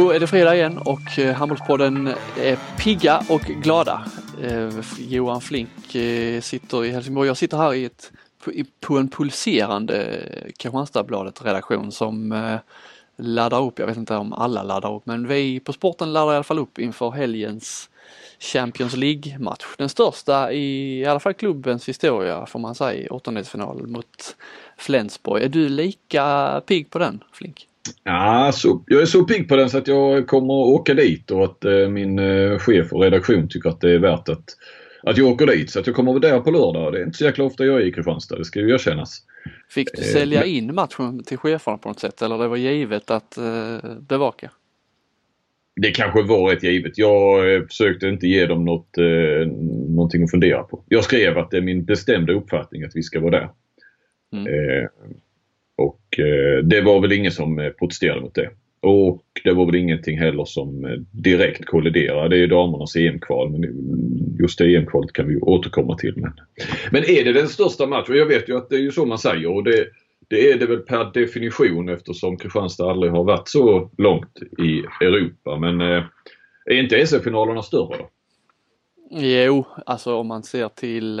Då är det fredag igen och eh, Handbollspodden är pigga och glada. Eh, Johan Flink eh, sitter i Helsingborg. Jag sitter här i ett, på en pulserande Kristianstadsbladet redaktion som laddar upp, jag vet inte om alla laddar upp, men vi på sporten laddar i alla fall upp inför helgens Champions League-match. Den största i, i alla fall klubbens historia får man säga, åttondelsfinal mot Flensburg. Är du lika pigg på den Flink? Ja, så, jag är så pigg på den så att jag kommer att åka dit och att eh, min eh, chef och redaktion tycker att det är värt att, att jag åker dit. Så att jag kommer vara där på lördag. Det är inte så jäkla ofta jag är i Kristianstad, det ska ju erkännas. Fick du eh, sälja eh, in matchen till cheferna på något sätt eller det var givet att eh, bevaka? Det kanske var rätt givet. Jag eh, försökte inte ge dem något, någonting att fundera på. Jag skrev att det är min bestämda uppfattning att vi ska vara där. Mm. Eh, och eh, det var väl ingen som eh, protesterade mot det. Och det var väl ingenting heller som eh, direkt kolliderade. Det är damernas EM-kval men just det EM-kvalet kan vi återkomma till. Men, men är det den största matchen? Jag vet ju att det är ju så man säger och det, det är det väl per definition eftersom Kristianstad aldrig har varit så långt i Europa. Men är inte SM-finalerna större då? Jo, alltså om man ser till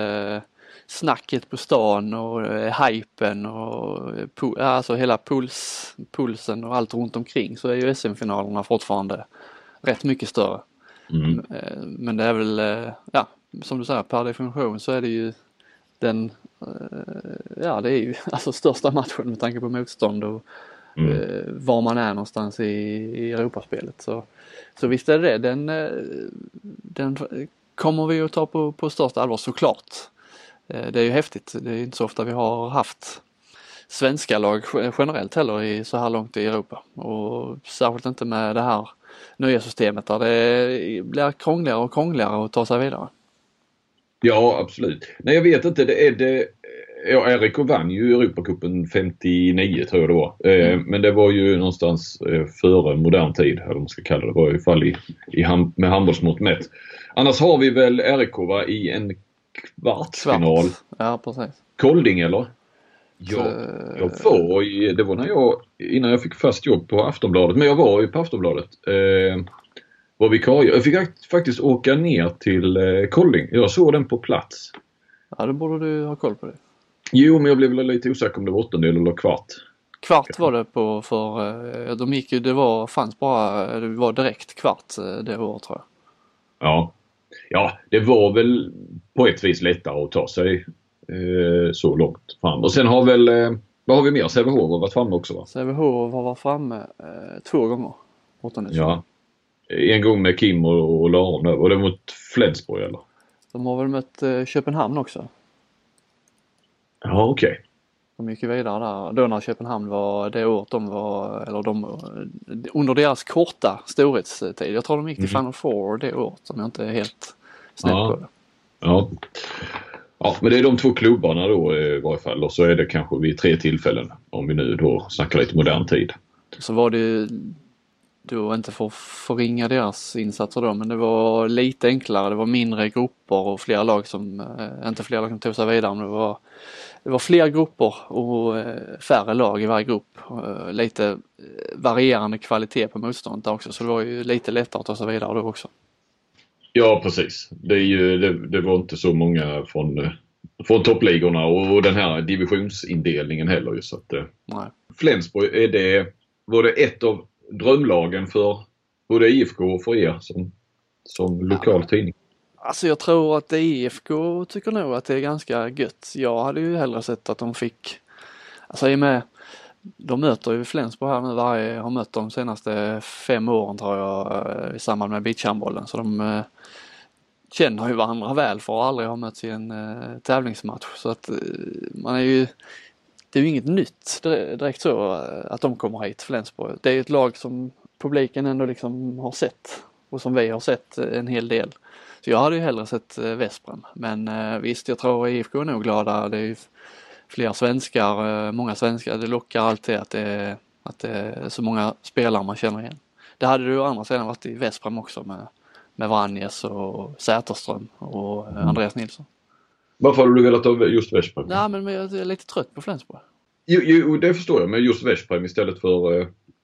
snacket på stan och eh, hypen och eh, alltså hela puls, pulsen och allt runt omkring så är ju SM-finalerna fortfarande rätt mycket större. Mm. Eh, men det är väl, eh, ja, som du säger per definition så är det ju den, ja det är ju alltså största matchen med tanke på motstånd och mm. var man är någonstans i, i Europaspelet. Så, så visst är det det, den, den kommer vi att ta på, på största allvar såklart. Eh, det är ju häftigt. Det är inte så ofta vi har haft svenska lag generellt heller i så här långt i Europa och särskilt inte med det här nya systemet där det blir krångligare och krångligare att ta sig vidare. Ja absolut. Nej jag vet inte, det är det Ja, RIK vann ju Europacupen 59 tror jag det var. Eh, mm. Men det var ju någonstans eh, före modern tid, eller vad man ska kalla det. Det var i fall i, i med handbollsmått mätt. Annars har vi väl RIK va, i en kvartsfinal. Kvart. Ja, precis. Kolding eller? Jag, jag var i, det var när jag, innan jag fick fast jobb på Aftonbladet, men jag var ju på Aftonbladet. Eh, var vikarie. Jag fick faktiskt åka ner till eh, Kolding. Jag såg den på plats. Ja, då borde du ha koll på det. Jo, men jag blev lite osäker om det var åttondel eller kvart. Kvart var det på för, eh, de gick ju, det var, fanns bara, det var direkt kvart eh, det året tror jag. Ja ja, det var väl på ett vis lättare att ta sig eh, så långt fram. Och sen har väl, eh, vad har vi mer? Sävehof har varit framme också va? Sävehof har varit framme eh, två gånger. Ja. En gång med Kim och, och Laron. Var det mot Flensburg eller? De har väl mött eh, Köpenhamn också? Ja okej. Okay. De gick ju vidare där då när Köpenhamn var det året de var, eller de, under deras korta storhetstid. Jag tror de gick till mm. Final Four det året om jag inte är helt snett ja. på det. Ja. ja, men det är de två klubbarna då i varje fall och så är det kanske vid tre tillfällen om vi nu då snackar lite modern tid. Så var det då inte för att förringa deras insatser då men det var lite enklare. Det var mindre grupper och fler lag som, eh, inte fler lag som tog sig vidare men det var det var fler grupper och eh, färre lag i varje grupp. Eh, lite eh, varierande kvalitet på motståndet också så det var ju lite lättare att ta sig vidare då också. Ja precis. Det, är ju, det, det var inte så många från, från toppligorna och den här divisionsindelningen heller. Ju, så att, Nej. Flensburg, är det, var det ett av drömlagen för både IFK och för er som, som lokal ja. tidning? Alltså jag tror att IFK tycker nog att det är ganska gött. Jag hade ju hellre sett att de fick, alltså i och med, de möter ju Flensburg här nu varje, har mött dem de senaste fem åren tror jag eh, i samband med beachhandbollen så de eh, känner ju varandra väl för att aldrig ha mötts i en eh, tävlingsmatch så att man är ju det är ju inget nytt direkt så att de kommer hit, Flensburg. Det är ju ett lag som publiken ändå liksom har sett och som vi har sett en hel del. Så jag hade ju hellre sett Vesprem. Men visst, jag tror IFK är nog glada. Det är ju fler svenskar, eh, många svenskar. Det lockar alltid att det, är, att det är så många spelare man känner igen. Det hade du å andra sidan varit i Vesprem också med, med Vranjes och Säterström och mm. Andreas Nilsson. Varför hade du velat ha just Vesprem? Nej men jag är lite trött på Flensburg. Jo, jo, det förstår jag. Men just Vesprem istället för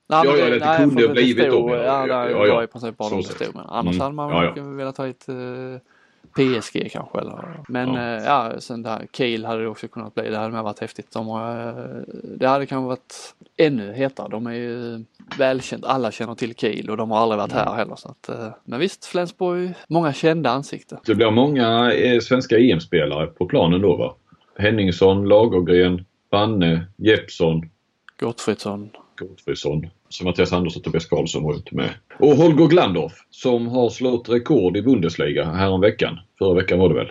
Nej, Ja, ja, det kunde för ha blivit dem, ja. Ja, det Ja, ja. var i princip bara de det sett. stod. Men annars Mm. hade man Ja, ja, velat ha ett eh, PSG kanske eller. Men Ja. ja. ja, sen där Kiel hade det också kunnat bli. Det hade med varit häftigt. De har, eh, det hade kanske varit ännu hetare. De är ju välkänt. Alla känner till Kiel och de har aldrig varit Mm. här heller. Så att, eh, men visst, Flensburg, många kända ansikten. Det blir många eh, svenska EM-spelare på planen då va? Henningsson, Lagergren, Banne, Jeppsson, Gottfridsson. Gottfridsson. Så Mattias Andersson Tobias Karlsson var inte med. Och Holger Glandorf som har slått rekord i Bundesliga häromveckan. Förra veckan var det väl?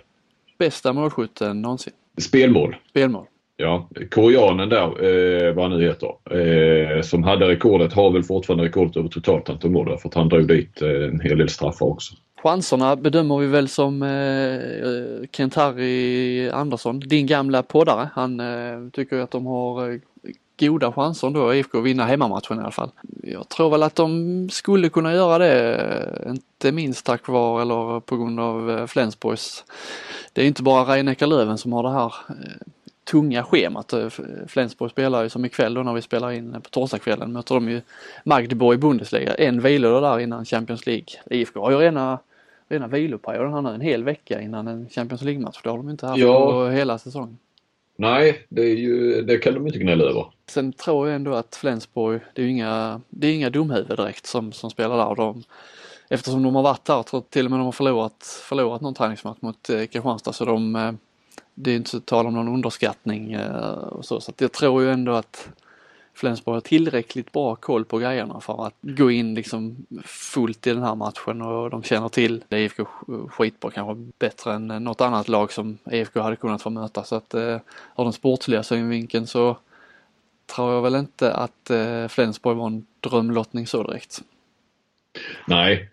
Bästa målskytten någonsin. Spelmål. Spelmål. Ja, koreanen där, eh, vad han nu heter, eh, som hade rekordet har väl fortfarande rekordet över totalt antal mål för att han drog dit eh, en hel del straffar också. Chanserna bedömer vi väl som eh, Kent-Harry Andersson, din gamla poddare. Han eh, tycker att de har eh, goda chanser då, IFK, att vinna hemmamatchen i alla fall. Jag tror väl att de skulle kunna göra det, inte minst tack vare eller på grund av eh, Flensburgs. Det är inte bara rhein löven som har det här eh, tunga schemat. Eh, Flensburg spelar ju som ikväll då när vi spelar in på torsdagskvällen möter de ju Magdeburg i Bundesliga. En vilodag där innan Champions League. IFK har ju rena, rena viloperioden här nu, en hel vecka innan en Champions League-match. Det har de inte haft Ja. hela säsongen. Nej, det, är ju, det kan de inte gnälla över. Sen tror jag ändå att Flensburg, det är ju inga, det är inga dumhuvud direkt som, som spelar där. De, eftersom de har varit där, tror till och med de har förlorat, förlorat någon träningsmatch mot eh, Kristianstad så de, eh, det är inte så tal om någon underskattning eh, och så. Så att jag tror ju ändå att Flensburg har tillräckligt bra koll på grejerna för att gå in liksom fullt i den här matchen och de känner till det IFK skitbra, kanske bättre än något annat lag som IFK hade kunnat få möta. Så att eh, av den sportsliga synvinkeln så tror jag väl inte att eh, Flensburg var en drömlottning så direkt. Nej.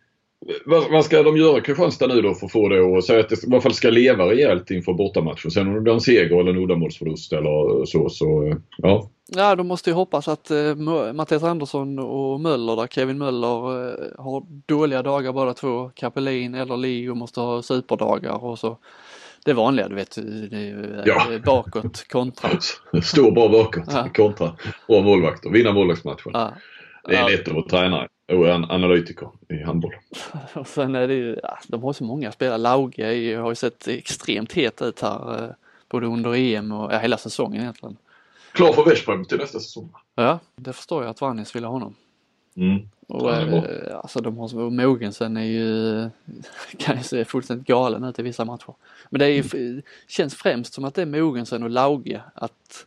Vad, vad ska de göra Kristianstad nu då för att få det att säga att det i alla fall ska leva rejält inför bortamatchen. Sen om det blir en seger eller en uddamålsförlust eller så, så ja. Ja, de måste ju hoppas att Mö- Mattias Andersson och Möller där, Kevin Möller eh, har dåliga dagar båda två. Kapelin eller Leo måste ha superdagar och så det vanliga du vet, det eh, Ja. bakåt kontra. Stå bra bakåt, Ja. kontra bra målvakter, vinna målvaktsmatchen. Ja. Det är lätt att vara tränare och en analytiker i handboll. Och sen är det ju, de har så många spelare. Lauge har ju sett extremt het ut här eh, både under EM och ja, hela säsongen egentligen. Klar för Veszprem till nästa säsong. Ja, det förstår jag att Vannis ville ha honom. Mm. Och Ja, eh, alltså de har, och Mogensen är ju, kan ju se fullständigt galen ut i vissa matcher. Men det är ju, känns främst som att det är Mogensen och Lauge att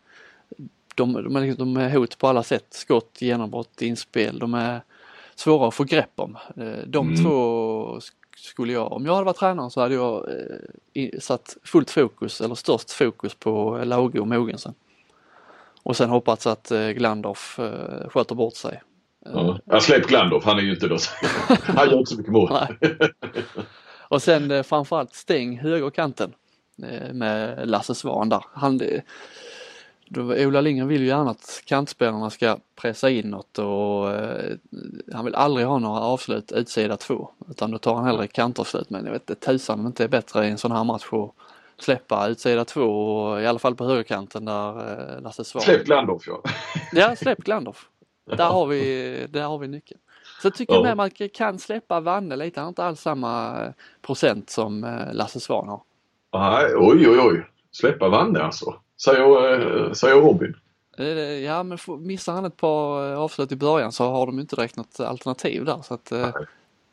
de, de, är, liksom- de är hot på alla sätt. Skott, genombrott, inspel. De är svåra att få grepp om. Eh, De Mm. två sk- skulle jag, om jag hade varit tränare så hade jag eh, satt fullt fokus eller störst fokus på Lauge och Mogensen. Och sen hoppats att eh, Glandorf eh, sköter bort sig. Ja. Jag släpp Glandorf, han är ju inte då. Han gör inte så mycket mål. Och sen eh, framförallt stäng högerkanten eh, med Lasse Svan där. Han, Ola Lindgren vill ju gärna att kantspelarna ska pressa inåt och eh, han vill aldrig ha några avslut utsida två utan då tar han hellre kantavslut. Men jag vet inte tusan om det inte är bättre i en sån här match att släppa utsida två och i alla fall på högerkanten där eh, Lasse Svan. Släpp Glandorf ja. Ja, släpp Glandorf. Där har vi, där har vi nyckeln. Så jag tycker Ja. med att man kan släppa Vanne lite. Han har inte alls samma eh, procent som Lasse Svan har. Nej, oj oj oj. Släppa Vanne alltså. Säger, eh, säger Robin. Eh, Ja men missar han ett par eh, avslut i början så har de inte direkt något alternativ där. Så att Nej.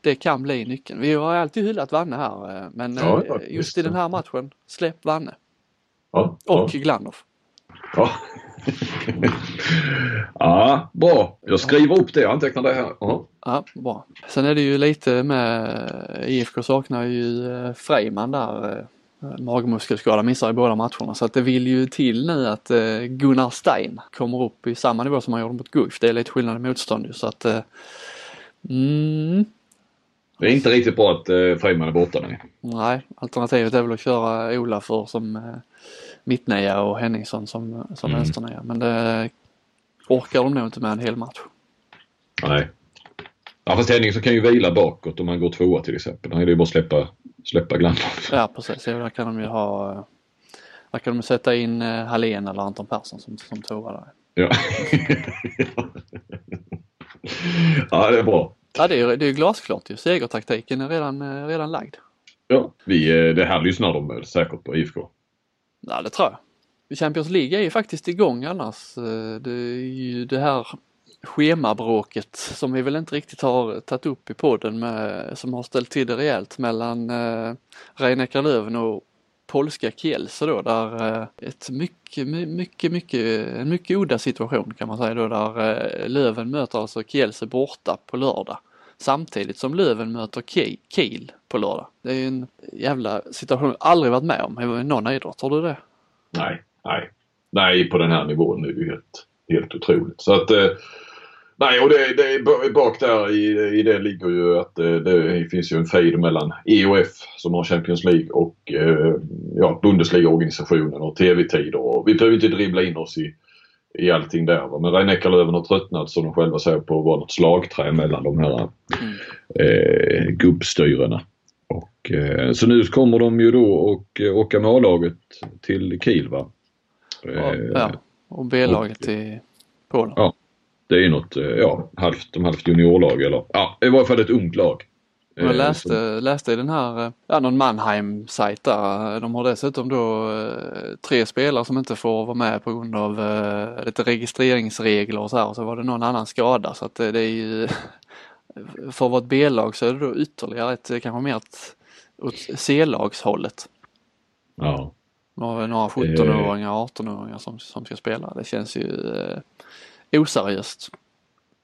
det kan bli nyckeln. Vi har alltid hyllat Vanne här men Ja, just visst. i den här matchen, släpp Vanne. Ja, Och ja. Glandorf. Ja. ja, bra. Jag skriver upp det. Jag antecknar det här. Ja. Ja, bra. Sen är det ju lite med IFK saknar ju Freiman där. Eh, Magmuskelskada missar i båda matcherna så att det vill ju till nu att eh, Gunnar Stein kommer upp i samma nivå som han gjorde mot Guif. Det är lite skillnad i motstånd ju så att eh, mm, Det är inte riktigt bra att eh, Freiman är borta nu. Nej, alternativet är väl att köra Ola för som eh, mittnia och Henningsson som, som Mm. vänsternia men det orkar de nog inte med en hel match. Nej. Ja, fast Henningsson kan ju vila bakåt om han går tvåa till exempel. Då är det ju bara att släppa, släppa Glandorf. Ja precis, ja, där kan de ju ha eh, där kan de sätta in eh, Hallén eller Anton Persson som, som tvåa där. Ja. ja, det är bra. Ja, det är, det är glasklart ju. Segertaktiken är redan, redan lagd. Ja, vi, det här lyssnar de säkert på IFK. Ja, det tror jag. Champions League är ju faktiskt igång annars. Det är ju det här schemabråket som vi väl inte riktigt har tagit upp i podden med, som har ställt till det rejält mellan eh, Rhein Löven och polska Kielce då där eh, ett mycket, mycket, mycket, en mycket udda situation kan man säga då där eh, Löven möter alltså Kielce borta på lördag. Samtidigt som Löven möter Kiel på lördag. Det är en jävla situation jag aldrig varit med om i någon idrott. Har du det? Nej, nej. Nej, på den här nivån är det ju helt, helt otroligt. Så att eh, Nej, och det, det, bak där i, i det ligger ju att det, det finns ju en fejd mellan EOF som har Champions League och eh, ja, Bundesliga-organisationen och TV-tider. vi behöver inte dribbla in oss i, i allting där. Va? Men rhein löven har tröttnat som de själva säger på att vara något slagträ mellan de här mm. eh, gubbstyrena. Och, eh, så nu kommer de ju då och eh, åka med A-laget till Kiel va? ja, ja, och B-laget till Polen. Ja, det är något, eh, ja, halvt, de halvt juniorlag eller ja, i varje fall ett ungt lag. Jag eh, läste, läste i den här, eh, ja någon Mannheim-sajt där. De har dessutom då tre spelare som inte får vara med på grund av lite registreringsregler och så här och så var det någon annan skada så att det, det är ju för ett B-lag så är det då ytterligare ett, kanske mer ett, åt C-lagshållet. Ja. Några, några 17-åringar, 18-åringar som, som ska spela. Det känns ju oseriöst.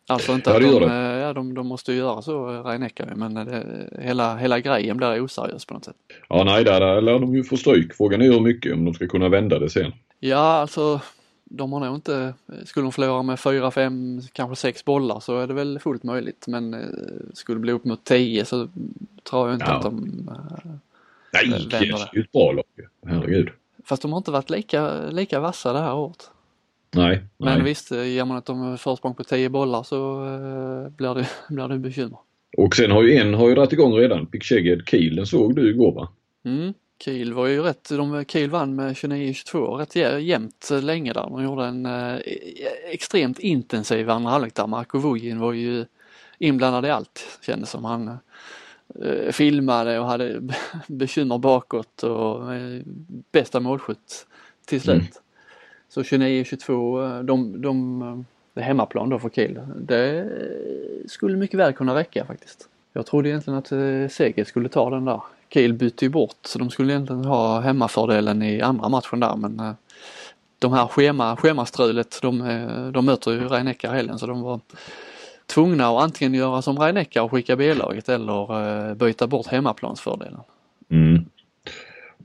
Alltså inte ja, att de, eh, ja, de, de måste ju göra så, rhein men det, hela, hela grejen blir oseriös på något sätt. Ja, nej, där lär de ju få stryk. Frågan är hur mycket, om de ska kunna vända det sen. Ja, alltså de har nog inte, skulle de förlora med fyra, fem, kanske sex bollar så är det väl fullt möjligt. Men eh, skulle det bli upp mot tio så tror jag inte ja. att de äh, Nej, vänder det. är ju ett bra lag Herregud. Fast de har inte varit lika, lika vassa det här året. Nej. Men nej. visst, eh, ger man ett försprång på 10 bollar så uh, blir, det, blir det bekymmer. Och sen har ju en har ju dragit igång redan. Picksheged Kiel, den såg du igår va? Mm. Kiel var ju rätt, de, Kiel vann med 29-22 rätt jämnt länge där. De gjorde en eh, extremt intensiv andra halvlek där. Marko Vujin var ju inblandad i allt kändes som. Han eh, filmade och hade bekymmer bakåt och eh, bästa målskytt till slut. Mm. Så 29-22, eh, de, de, eh, det är hemmaplan då för Kiel. Det skulle mycket väl kunna räcka faktiskt. Jag trodde egentligen att eh, Seger skulle ta den där. Kiel bytte ju bort så de skulle egentligen ha hemmafördelen i andra matchen där men de här schema, schemastrulet de, de möter ju rhein helgen så de var tvungna att antingen göra som rhein och skicka B-laget eller byta bort hemmaplansfördelen. Mm.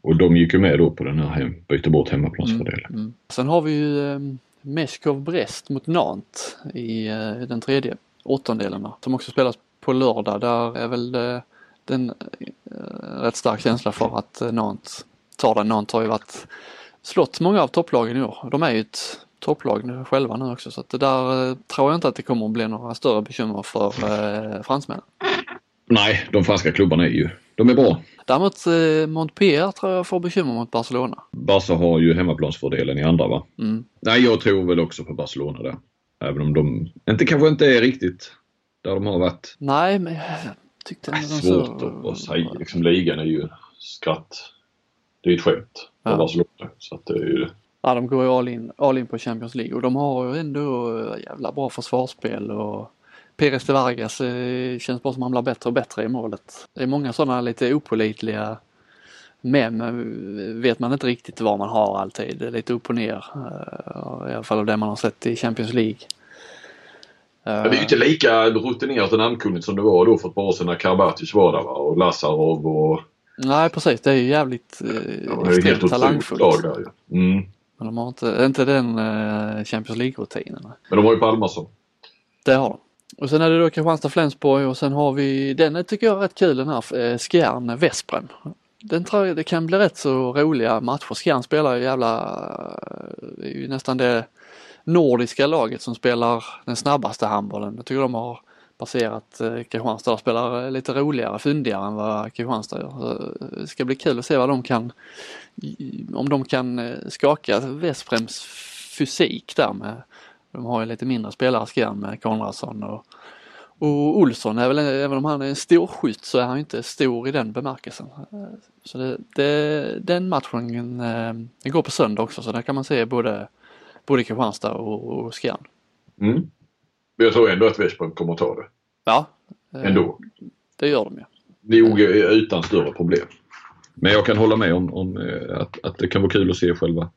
Och de gick ju med då på den här hem, byta bort hemmaplansfördelen. Mm, mm. Sen har vi ju eh, Meshkov Brest mot Nant i eh, den tredje åttondelen som också spelas på lördag. Där är väl eh, den eh, rätt stark känsla för att eh, Nant tar den. Nant har ju varit slått många av topplagen i år. De är ju ett topplag nu själva nu också så att det där eh, tror jag inte att det kommer att bli några större bekymmer för eh, fransmännen. Nej, de franska klubbarna är ju, de är bra. Däremot eh, Montpellier tror jag får bekymmer mot Barcelona. Barca har ju hemmaplansfördelen i andra va? Mm. Nej, jag tror väl också på Barcelona där. Även om de inte, kanske inte är riktigt där de har varit. Nej, men jag tyckte det var Svårt så... att säga. Liksom, ligan är ju skratt. Det är ju ett skämt för ja. Barcelona. Så att det är ju... Ja, de går ju all in, all in på Champions League och de har ju ändå jävla bra försvarsspel och Pérez de Vargas eh, känns bara som han blir bättre och bättre i målet. Det är många sådana lite opolitliga men vet man inte riktigt vad man har alltid. Lite upp och ner. Eh, I alla fall av det man har sett i Champions League. Men det är ju inte lika rutinerat och namnkunnigt som det var då för ett par år sedan när Karabatic var där va? och Lazarov och... Nej precis, det är ju jävligt eh, extremt talangfullt. Lag där, ja. mm. Men de har inte, inte den eh, Champions League-rutinen. Men de har ju Palmarsson. Det har de. Och sen är det då Kristianstad-Flensborg och sen har vi, den tycker jag är rätt kul den här, eh, Skjern-Vesprem. Den tror jag det kan bli rätt så roliga matcher. Skjern spelar ju jävla, eh, det är ju nästan det nordiska laget som spelar den snabbaste handbollen. Jag tycker de har passerat eh, Kristianstad och spelar lite roligare, fyndigare än vad Kristianstad gör. Det ska bli kul att se vad de kan, om de kan skaka Vesprems fysik där med de har ju lite mindre spelare Skjern med Konradsson och, och Olsson är väl, även om han är en stor skytt så är han inte stor i den bemärkelsen. Så det, det, den matchen den går på söndag också så där kan man se både, både Kristianstad och, och Skjern. Mm. Men jag tror ändå att Veszprem kommer ta det. Ja. Ändå. Det gör de ju. Nog utan större problem. Men jag kan hålla med om, om att, att det kan vara kul att se själva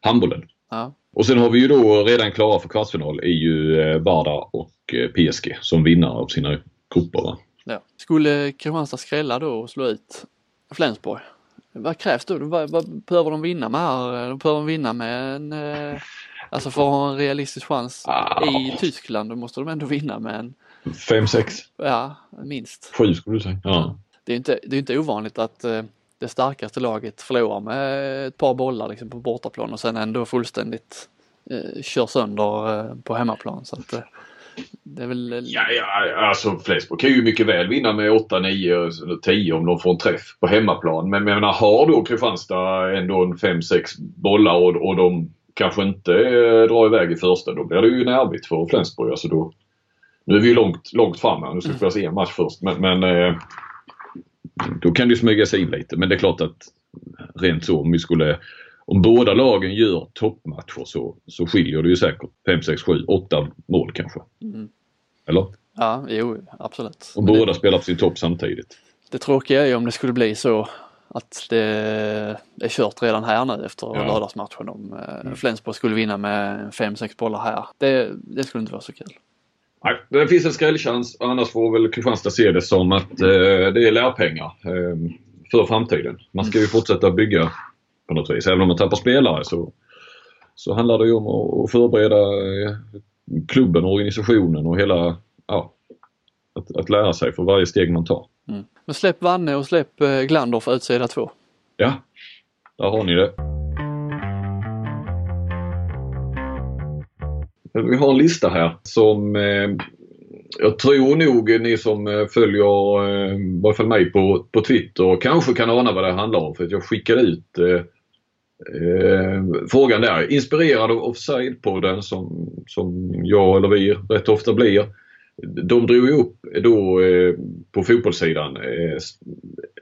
handbollen. Ja. Och sen har vi ju då redan klara för kvartsfinal är ju Varda och PSG som vinnare av sina. Va? Ja. Skulle Kristianstad skrälla då och slå ut Flensburg? Vad krävs då? Vad, vad behöver de vinna med här? De behöver vinna med en, alltså för att ha en realistisk chans ah. i Tyskland då måste de ändå vinna med en 5-6? Ja, minst. 7 skulle du säga? Ja. Det är inte, det är inte ovanligt att det starkaste laget förlorar med ett par bollar liksom på bortaplan och sen ändå fullständigt eh, kör sönder eh, på hemmaplan. Så att, eh, det är väl... Eh, ja, ja alltså Flensburg kan ju mycket väl vinna med 8, 9 eller 10 om de får en träff på hemmaplan. Men jag menar har då Kristianstad ändå en 5-6 bollar och, och de kanske inte eh, drar iväg i första då blir det ju nervigt för Flensburg. Alltså då, nu är vi ju långt, långt fram här. Nu ska vi spela en match först. Men, men eh, då kan det smyga sig in lite. Men det är klart att rent så om vi skulle om båda lagen gör toppmatcher så, så skiljer det ju säkert 5, 6, 7, 8 mål kanske. Mm. Eller? Ja, jo absolut. Om båda det, spelar på sin topp samtidigt. Det tråkiga är ju om det skulle bli så att det är kört redan här nu efter ja. lördagsmatchen om mm. Flensburg skulle vinna med 5-6 bollar här. Det, det skulle inte vara så kul. Nej, det finns en skrällchans. Annars får väl Kristianstad se det som att eh, det är lärpengar eh, för framtiden. Man ska ju fortsätta bygga på något vis. Även om man tappar spelare så, så handlar det ju om att förbereda eh, klubben, organisationen och hela, ja, att, att lära sig för varje steg man tar. Mm. Men släpp Vanne och släpp eh, Glander för utsida två. Ja, där har ni det. Vi har en lista här som eh, jag tror nog ni som eh, följer eh, i varje fall mig på, på Twitter kanske kan ana vad det handlar om för att jag skickade ut eh, eh, frågan där. Inspirerad av Offside-podden som, som jag eller vi rätt ofta blir. De drog ju upp då eh, på fotbollssidan eh,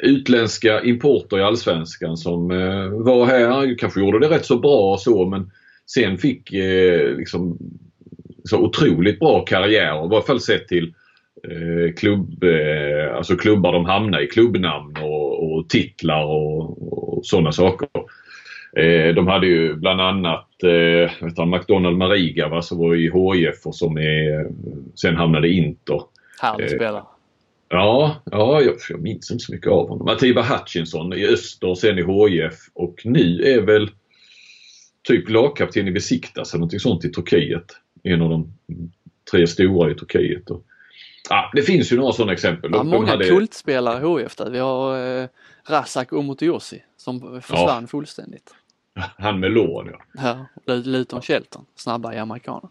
utländska importer i Allsvenskan som eh, var här, kanske gjorde det rätt så bra och så men sen fick eh, liksom så otroligt bra karriär, i varje fall sett till eh, klubb, eh, alltså klubbar de hamnar i, klubbnamn och, och titlar och, och sådana saker. Eh, de hade ju bland annat eh, McDonald Mariga va, som var i HIF och som är, sen hamnade i Inter. Härlig eh, spelare. Ja, ja jag, jag minns inte så mycket av honom. Atiba Hutchinson i Öster och sen i HIF och nu är väl typ lagkapten i Besiktas eller någonting sånt i Turkiet en av de tre stora i Turkiet. Och, ja, det finns ju några sådana exempel. Ja, många hade... kultspelare i HIF där. Vi har eh, Razak Omotoyosi som försvann ja. fullständigt. Han med lån ja. Ja, Luton Shelton, snabba amerikaner.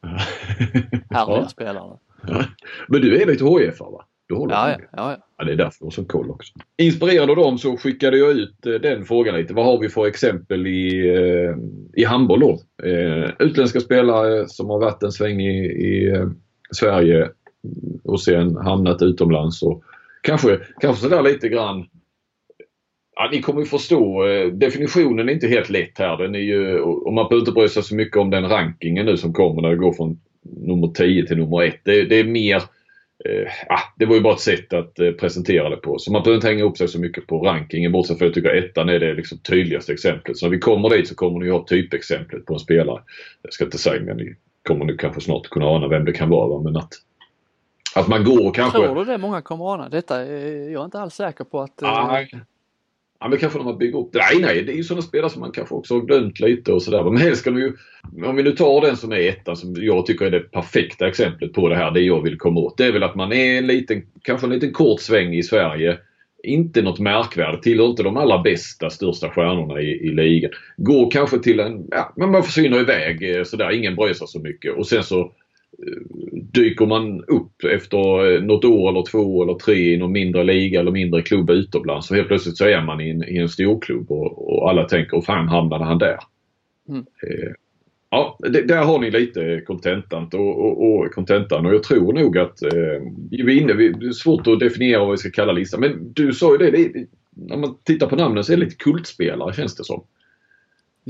Härliga ja. spelare. Ja. Men du är lite HIF va? Du håller ja, ja, ja, ja. Det är därför har sån koll också. Inspirerad av dem så skickade jag ut eh, den frågan lite. Vad har vi för exempel i, eh, i handboll då? Eh, utländska spelare som har varit en sväng i, i Sverige och sen hamnat utomlands och kanske, kanske sådär lite grann Ja, ni kommer ju förstå. Definitionen är inte helt lätt här. Den är ju, och man behöver inte bry sig så mycket om den rankingen nu som kommer när det går från nummer 10 till nummer 1. Det, det är mer eh, ah, det var ju bara ett sätt att eh, presentera det på. Så man behöver inte hänga upp sig så mycket på rankingen bortsett från att jag tycker ettan är det liksom tydligaste exemplet. Så när vi kommer dit så kommer ni ha typexemplet på en spelare. Jag ska inte säga men ni kommer nu kanske snart kunna ana vem det kan vara. Va? Men att, att man går kanske... Tror du det många kommer ana? Detta är jag inte alls säker på att... Ah, Ja men kanske de har byggt upp det. Nej nej, det är ju sådana spelare som man kanske också har glömt lite och sådär. Men helst ska de ju, om vi nu tar den som är ettan som jag tycker är det perfekta exemplet på det här, det jag vill komma åt. Det är väl att man är en liten, kanske en liten kort sväng i Sverige. Inte något märkvärdigt, tillhör inte de allra bästa, största stjärnorna i, i ligan. Går kanske till en, ja men man försvinner iväg eh, sådär, ingen bryr sig så mycket. Och sen så dyker man upp efter eh, något år eller två eller tre i någon mindre liga eller mindre klubb utomlands så helt plötsligt så är man i en, i en storklubb och, och alla tänker, fan hamnade han där? Mm. Eh, Ja, det, där har ni lite kontentan och, och, och, kontentan och jag tror nog att eh, vi är inne, det är svårt att definiera vad vi ska kalla listan. Men du sa ju det, det, när man tittar på namnen så är det lite kultspelare känns det som.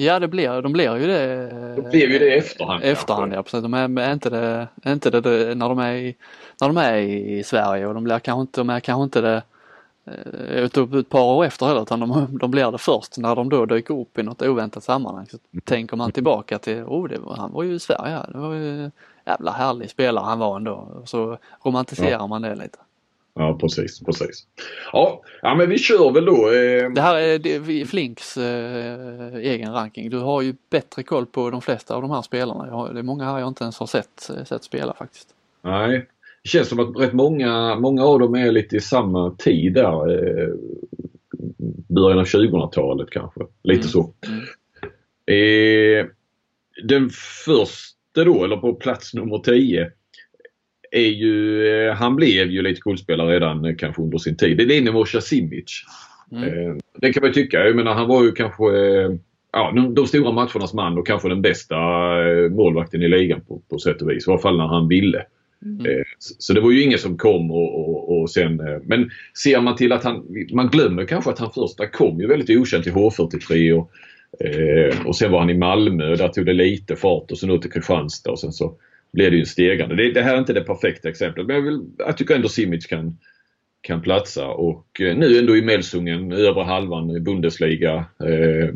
Ja det blir, de blir ju det. De blir ju det i efterhand. Efterhand ja precis. De är, är inte det, är inte det, det när, de är i, när de är i Sverige och de blir kanske inte, de är kanske inte det eh, ett, ett par år efter heller utan de, de blir det först när de då dyker upp i något oväntat sammanhang. Så tänker man tillbaka till, oh det var, han var ju i Sverige, det var ju jävla härlig spelare han var ändå. Så romantiserar ja. man det lite. Ja precis, precis. Ja, ja men vi kör väl då. Eh... Det här är det, Flinks eh, egen ranking. Du har ju bättre koll på de flesta av de här spelarna. Har, det är många här jag inte ens har sett, sett spela faktiskt. Nej, det känns som att rätt många, många av dem är lite i samma tid där. Eh, början av 2000-talet kanske. Lite mm. så. Mm. Eh, den första då, eller på plats nummer 10 är ju, eh, han blev ju lite coolspelare redan eh, kanske under sin tid. Det är Nemosha Simic. Mm. Eh, det kan man ju tycka. Jag menar han var ju kanske ja, de, de stora matchernas man och kanske den bästa målvakten i ligan på, på sätt och vis. I alla fall när han ville. Mm. Så det var ju ingen som kom och, och, och, sen... Men ser man till att han... Man glömmer kanske att han första kom ju väldigt okänt till H43 och, och sen var han i Malmö. Där tog det lite fart och sen ut till Kristianstad och sen så blir det ju stegande. Det, det, här är inte det perfekta exemplet men jag, vill, jag tycker ändå Simic kan, kan platsa och eh, nu ändå i Melsungen, övre halvan i Bundesliga. Eh,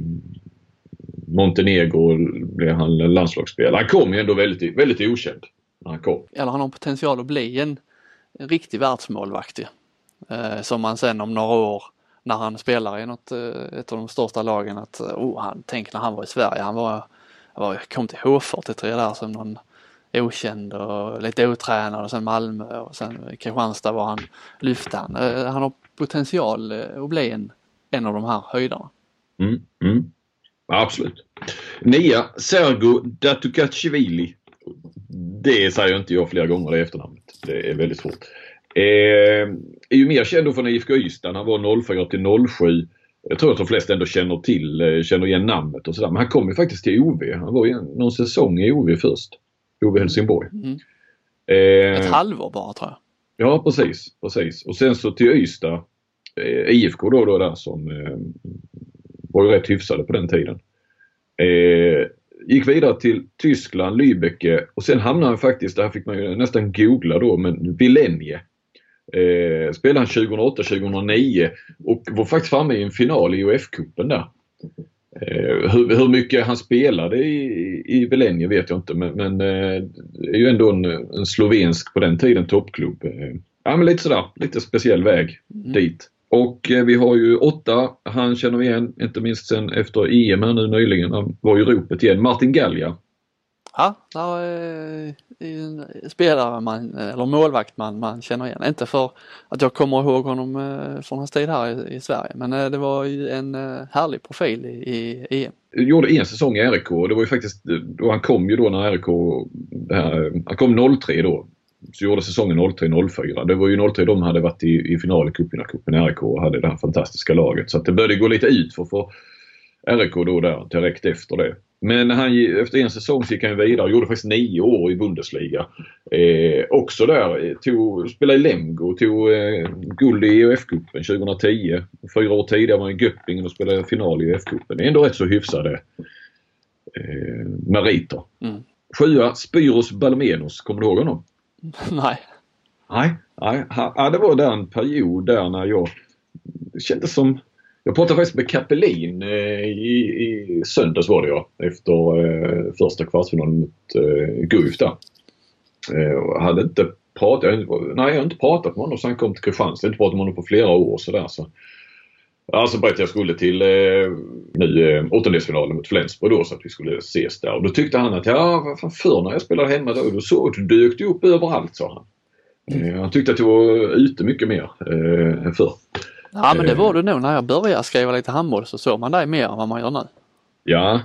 Montenegro blev han landslagsspelare. Han kom ju ändå väldigt, väldigt okänd när han kom. Eller han har potential att bli en, en riktig världsmålvakt eh, Som man sen om några år när han spelar i något, eh, ett av de största lagen att eh, oh, han, tänk när han var i Sverige. Han var, var kom till H43 där som någon okänd och lite otränad och sen Malmö och sen Kristianstad var han lyfte han. Eh, han har potential eh, att bli en, en av de här höjdarna. Mm, mm. Absolut. Nia, Sergo Datukashvili. Det säger inte jag flera gånger det efternamnet. Det är väldigt svårt. Eh, är ju mer känd från IFK Ystad. Han var 04 till 07. Jag tror att de flesta ändå känner till, eh, känner igen namnet och sådär. Men han kom ju faktiskt till OV. Han var ju någon säsong i OV först. Ove Helsingborg. Mm. Eh, Ett halvår bara tror jag. Ja precis, precis. Och sen så till Ystad. Eh, IFK då, då där som eh, var ju rätt hyfsade på den tiden. Eh, gick vidare till Tyskland, Lübeck och sen hamnade han faktiskt, det här fick man ju nästan googla då, men Vilenje. Eh, spelade han 2008-2009 och var faktiskt framme i en final i UF-cupen där. Eh, hur, hur, mycket han spelade i, i Velenje vet jag inte men, men eh, det är ju ändå en, en slovensk på den tiden toppklubb. Eh, ja men lite sådär, lite speciell väg mm. dit. Och vi har ju åtta, han känner vi igen, inte minst sen efter EM här nu nyligen, han var ju ropet igen, Martin Gallia. Ja, det är eh, en spelare man, eller målvakt man, man känner igen. Inte för att jag kommer ihåg honom eh, från hans tid här i, i Sverige men eh, det var ju en härlig profil i, i EM. Jag gjorde en säsong i RIK och det var ju faktiskt, då han kom ju då när RIK, han kom 03 då. Så gjorde säsongen 03-04. Det var ju 03 de hade varit i, i final i cupvinnarcupen i RIK och hade det här fantastiska laget. Så att det började gå lite ut för, för RIK då där direkt efter det. Men han, efter en säsong så gick han vidare och gjorde faktiskt nio år i Bundesliga. Eh, också där, eh, tog, spelade i Lemgo, tog eh, guld i EF-cupen 2010. Fyra år tidigare var han i Göppingen och spelade final i är ändå rätt så hyfsade eh, meriter. Mm. Sjua, Spyros Balomenos. Kommer du ihåg honom? Nej. Nej, nej. Ha, det var där en period där när jag det kändes som jag pratade faktiskt med Kapelin eh, i, i söndags var det ja, efter eh, första kvartsfinalen mot eh, Guif där. Eh, jag hade inte pratat, jag, nej jag har inte pratat med honom sen han kom till Kristianstad. Jag har inte pratat med honom på flera år sådär så. Alltså berättade jag skulle till eh, nu eh, åttondelsfinalen mot Flensburg då så att vi skulle ses där. Och då tyckte han att ja, vad fan förr när jag spelade hemma då, då såg du dök du upp överallt sa han. Mm. Han tyckte att jag var ute mycket mer eh, än förr. Ja men det var du nog när jag började skriva lite handboll så såg man dig mer än vad man gör nu. Ja,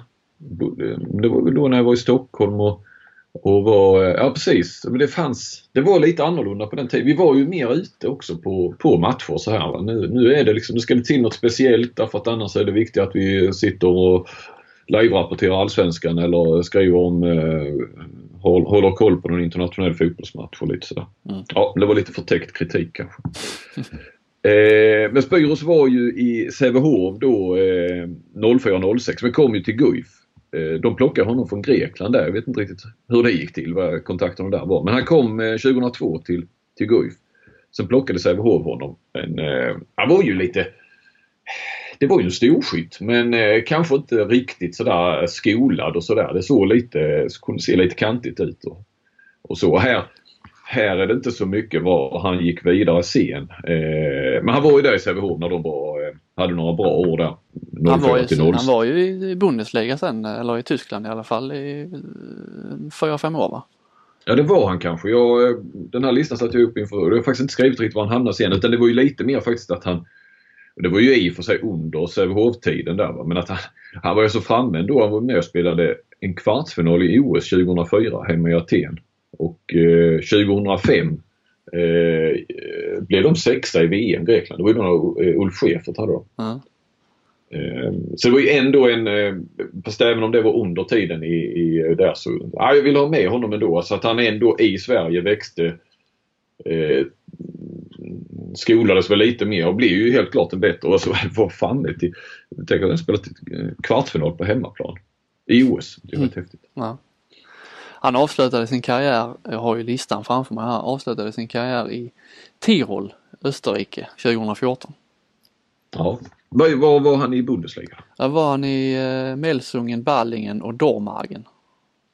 det var väl då när jag var i Stockholm och, och var, ja precis, det fanns, det var lite annorlunda på den tiden. Vi var ju mer ute också på, på matcher så här. Nu, nu är det liksom, nu ska det till något speciellt därför att annars är det viktigt att vi sitter och live-rapporterar allsvenskan eller skriver om, eh, håller koll på någon internationell fotbollsmatch och lite sådär. Mm. Ja, det var lite förtäckt kritik kanske. eh, men Spyros var ju i Sävehof då eh, 04-06 men kom ju till Guif. Eh, de plockade honom från Grekland där. Jag vet inte riktigt hur det gick till, vad kontakterna där var. Men han kom eh, 2002 till, till Guif. Sen plockade Sävehof honom. Men eh, han var ju lite det var ju en storskytt men eh, kanske inte riktigt sådär skolad och sådär. Det såg lite, kunde se lite kantigt ut. Och, och så. Här, här är det inte så mycket var han gick vidare sen. Eh, men han var ju där i Sävehof när de var, eh, hade några bra år där. Han var, ju, han var ju i Bundesliga sen, eller i Tyskland i alla fall i eh, fyra, fem år va? Ja det var han kanske. Jag, eh, den här listan satte jag upp inför. Jag har faktiskt inte skrivit riktigt var han hamnade sen utan det var ju lite mer faktiskt att han det var ju i och för sig under Sävehof-tiden där va? men att han, han var ju så framme ändå. Han var med och spelade en kvartsfinal i OS 2004 hemma i Aten. Och eh, 2005 eh, blev de sexa i VM Grekland. Det var ju då eh, Ulf Schäfert hade de. Mm. Eh, så det var ju ändå en, eh, fast även om det var under tiden i, i där så, ja, jag ville ha med honom ändå. Så att han ändå i Sverige växte eh, skolades väl lite mer och blev ju helt klart en bättre. Och så var fan till, tänk att han spelat kvartsfinal på hemmaplan i OS. Det är mm. häftigt. Ja. Han avslutade sin karriär, jag har ju listan framför mig här, avslutade sin karriär i Tirol, Österrike 2014. Ja. Var, var var han i Bundesliga? Där var han i eh, Melsungen, Ballingen och Dormagen.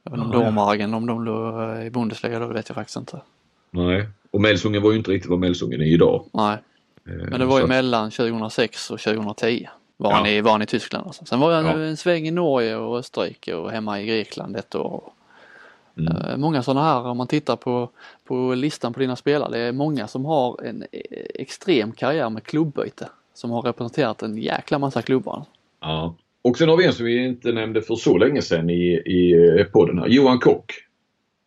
Inte om Dormagen, om de låg eh, i Bundesliga då vet jag faktiskt inte. Nej, och Melsungen var ju inte riktigt vad Melsungen är idag. Nej, eh, men det var ju mellan 2006 och 2010 var, ja. han, i, var han i Tyskland. Alltså. Sen var han ja. en sväng i Norge och Österrike och hemma i Grekland ett år. Mm. Eh, många sådana här, om man tittar på, på listan på dina spelare, det är många som har en eh, extrem karriär med klubbyte. Som har representerat en jäkla massa klubbar. Ja. Och sen har vi en som vi inte nämnde för så länge sedan i, i podden här, Johan Kock.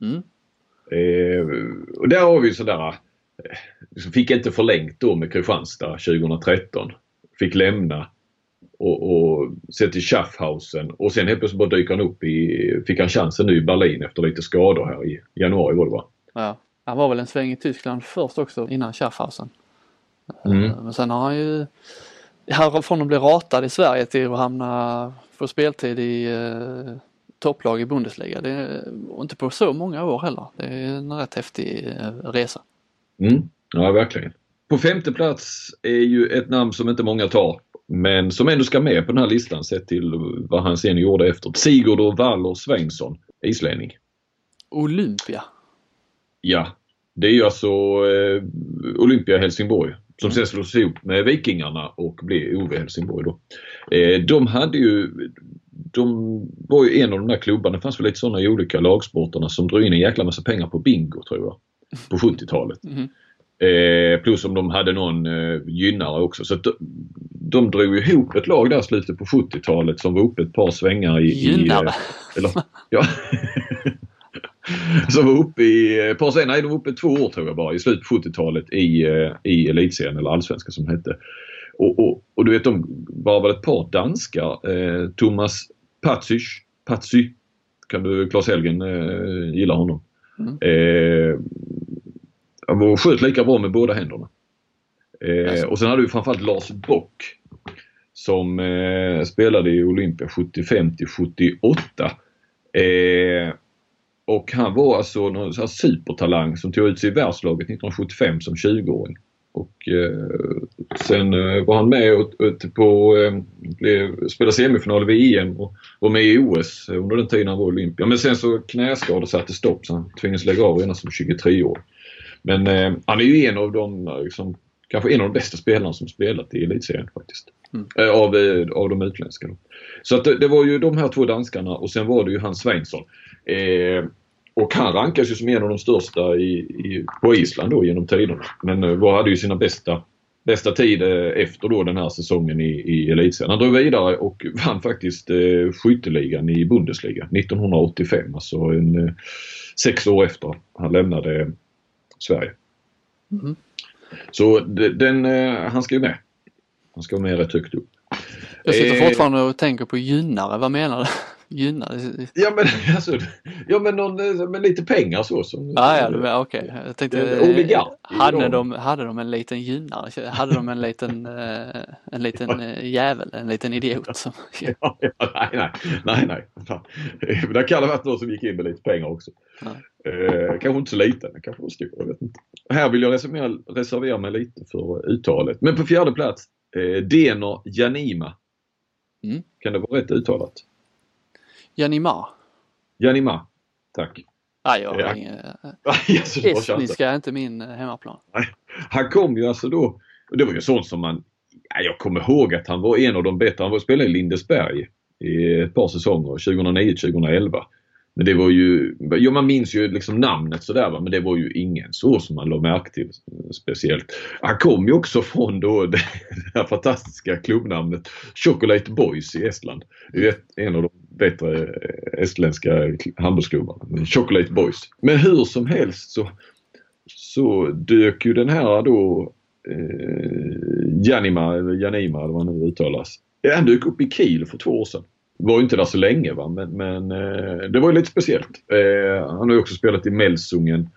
Mm. Eh, och där har vi sådär, eh, fick inte förlängt då med Kristianstad 2013. Fick lämna och, och se till Schaffhausen och sen helt plötsligt bara dyker han upp i, fick han chansen nu i Berlin efter lite skador här i januari var det va? Ja, han var väl en sväng i Tyskland först också innan Schaffhausen. Mm. Eh, men sen har han ju, härifrån att bli ratad i Sverige till att hamna, få speltid i eh, topplag i Bundesliga. Det är inte på så många år heller. Det är en rätt häftig eh, resa. Mm. Ja, verkligen. På femte plats är ju ett namn som inte många tar men som ändå ska med på den här listan sett till vad han sen gjorde efter. Sigurd Waller Svensson, islänning. Olympia? Ja, det är ju alltså eh, Olympia Helsingborg som sen slås ihop med Vikingarna och blev OV Helsingborg då. Eh, de hade ju de var ju en av de där klubbarna, det fanns väl lite sådana i olika lagsporterna som drog in en jäkla massa pengar på bingo tror jag. På 70-talet. Mm. Eh, plus om de hade någon eh, gynnare också. Så de, de drog ihop ett lag där slutet på 70-talet som var uppe ett par svängar i... Gynnare? I, eller, ja. som var uppe i, ett par nej de var uppe två år tror jag bara i slutet på 70-talet i, eh, i elitserien eller allsvenskan som hette. Och, och, och, du vet de var väl ett par danskar. Eh, Thomas Patsyc, Patsy, kan du, Claes Helgen eh, gillar honom. Mm. Eh, han sköt lika bra med båda händerna. Eh, och sen hade du framförallt Lars Bock som eh, spelade i Olympia 75 till 78. Eh, och han var alltså någon här supertalang som tog ut sig i världslaget 1975 som 20-åring. Och eh, sen eh, var han med och, och på, eh, blev, spelade semifinal vid EM och var med i OS under den tiden han var Olympia. Men sen så knäskador satte stopp så han tvingades lägga av redan som 23 år. Men eh, han är ju en av de, liksom, kanske en av de bästa spelarna som spelat i elitserien faktiskt. Mm. Eh, av, av de utländska. Då. Så att det, det, var ju de här två danskarna och sen var det ju Hans Svensson. Eh, och han rankas ju som en av de största i, i, på Island då genom tiderna. Men var hade ju sina bästa, bästa tid uh, efter då den här säsongen i, i elitserien. Han drog vidare och vann faktiskt uh, skytteligan i Bundesliga 1985. Alltså en, uh, sex år efter han lämnade Sverige. Mm. Så den, han ska ju med. Han ska med rätt högt upp. Jag sitter eh, fortfarande och tänker på gynnare, vad menar du? Gynnare? Ja men alltså, ja men någon, med lite pengar så. Som, ah, ja, ja okej. Okay. Jag tänkte, oligark. Hade de, hade de en liten gynnare? Hade de en liten, eh, en liten eh, jävel, en liten idiot? Som... ja, ja, nej, nej, nej, nej. Det kan ha varit någon som gick in med lite pengar också. Eh, kanske inte så liten, kanske var stor, jag vet inte. Här vill jag reservera, reservera mig lite för uttalet. Men på fjärde plats, eh, Denor Janima. Mm. Kan det vara rätt uttalat? Janima. Janima, tack. Nej, jag har ingen... Estniska är inte min eh, hemmaplan. Nej. Han kom ju alltså då, det var ju sånt som man... Jag kommer ihåg att han var en av de bättre. Han var spelade i Lindesberg i ett par säsonger, 2009-2011. Men det var ju, ja man minns ju liksom namnet sådär va, men det var ju ingen så som man la märke till speciellt. Han kom ju också från då det här fantastiska klubbnamnet Chocolate Boys i Estland. Det är en av de bättre eh, estländska handbollsklubbarna. Chocolate Boys. Men hur som helst så, så dök ju den här då eh, Janima, eller Janima eller vad nu uttalas. Eh, han dök upp i Kiel för två år sedan var ju inte där så länge va men, men eh, det var ju lite speciellt. Eh, han har ju också spelat i Melsungen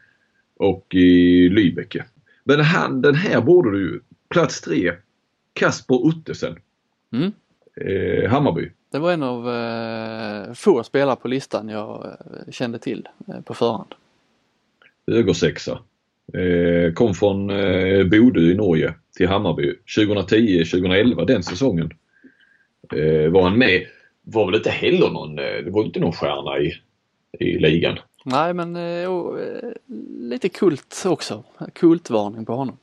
och i Lübeck. Men han, den här borde du ju. Plats tre. Kasper Ottesen. Mm. Eh, Hammarby. Det var en av eh, få spelare på listan jag eh, kände till eh, på förhand. Högersexa. Eh, kom från eh, Bodø i Norge till Hammarby 2010-2011 den säsongen. Eh, var han med var väl inte heller någon, eh, det var inte någon stjärna i, i ligan. Nej men oh, lite kult också. Kultvarning på honom.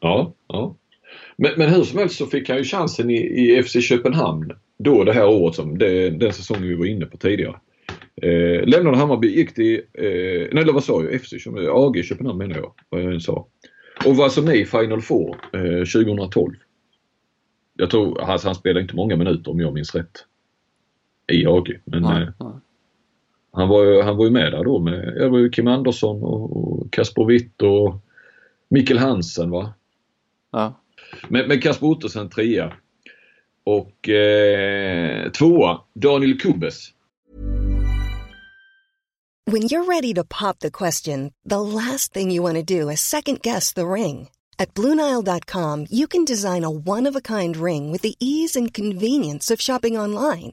Ja, ja. Men, men hur som helst så fick han ju chansen i, i FC Köpenhamn då det här året som det, den säsongen vi var inne på tidigare. Eh, lämnade Hammarby, gick till, eh, nej vad sa jag? FC AG Köpenhamn menar jag, vad jag än sa. Och var alltså med i Final Four eh, 2012. Jag tror, alltså han spelade inte många minuter om jag minns rätt i AG. Men nej, eh, nej. Han, var, ju, han var ju med där då med det var ju Kim Andersson och Kasper Witt och Mikkel Hansen va? Ja. Men, men Kasper Ottosson trea. Och eh, tvåa Daniel Kubes. When you're ready to pop the question, the last thing you want to do is second guess the ring. At BlueNile.com you can design a one-of-a-kind ring with the ease and convenience of shopping online.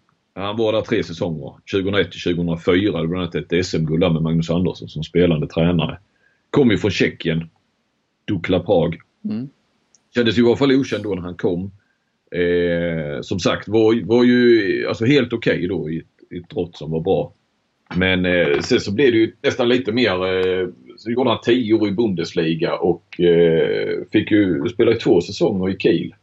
Han var där tre säsonger. 2001 till 2004. Det bland annat ett SM-guld med Magnus Andersson som spelande tränare. Kom ju från Tjeckien. Dukla Prag. Mm. Kändes ju i alla fall okänd då när han kom. Eh, som sagt var, var ju alltså helt okej okay då i ett, i ett drott som var bra. Men eh, sen så blev det ju nästan lite mer. Eh, så gjorde han 10 år i Bundesliga och eh, fick ju spela i två säsonger i Kiel.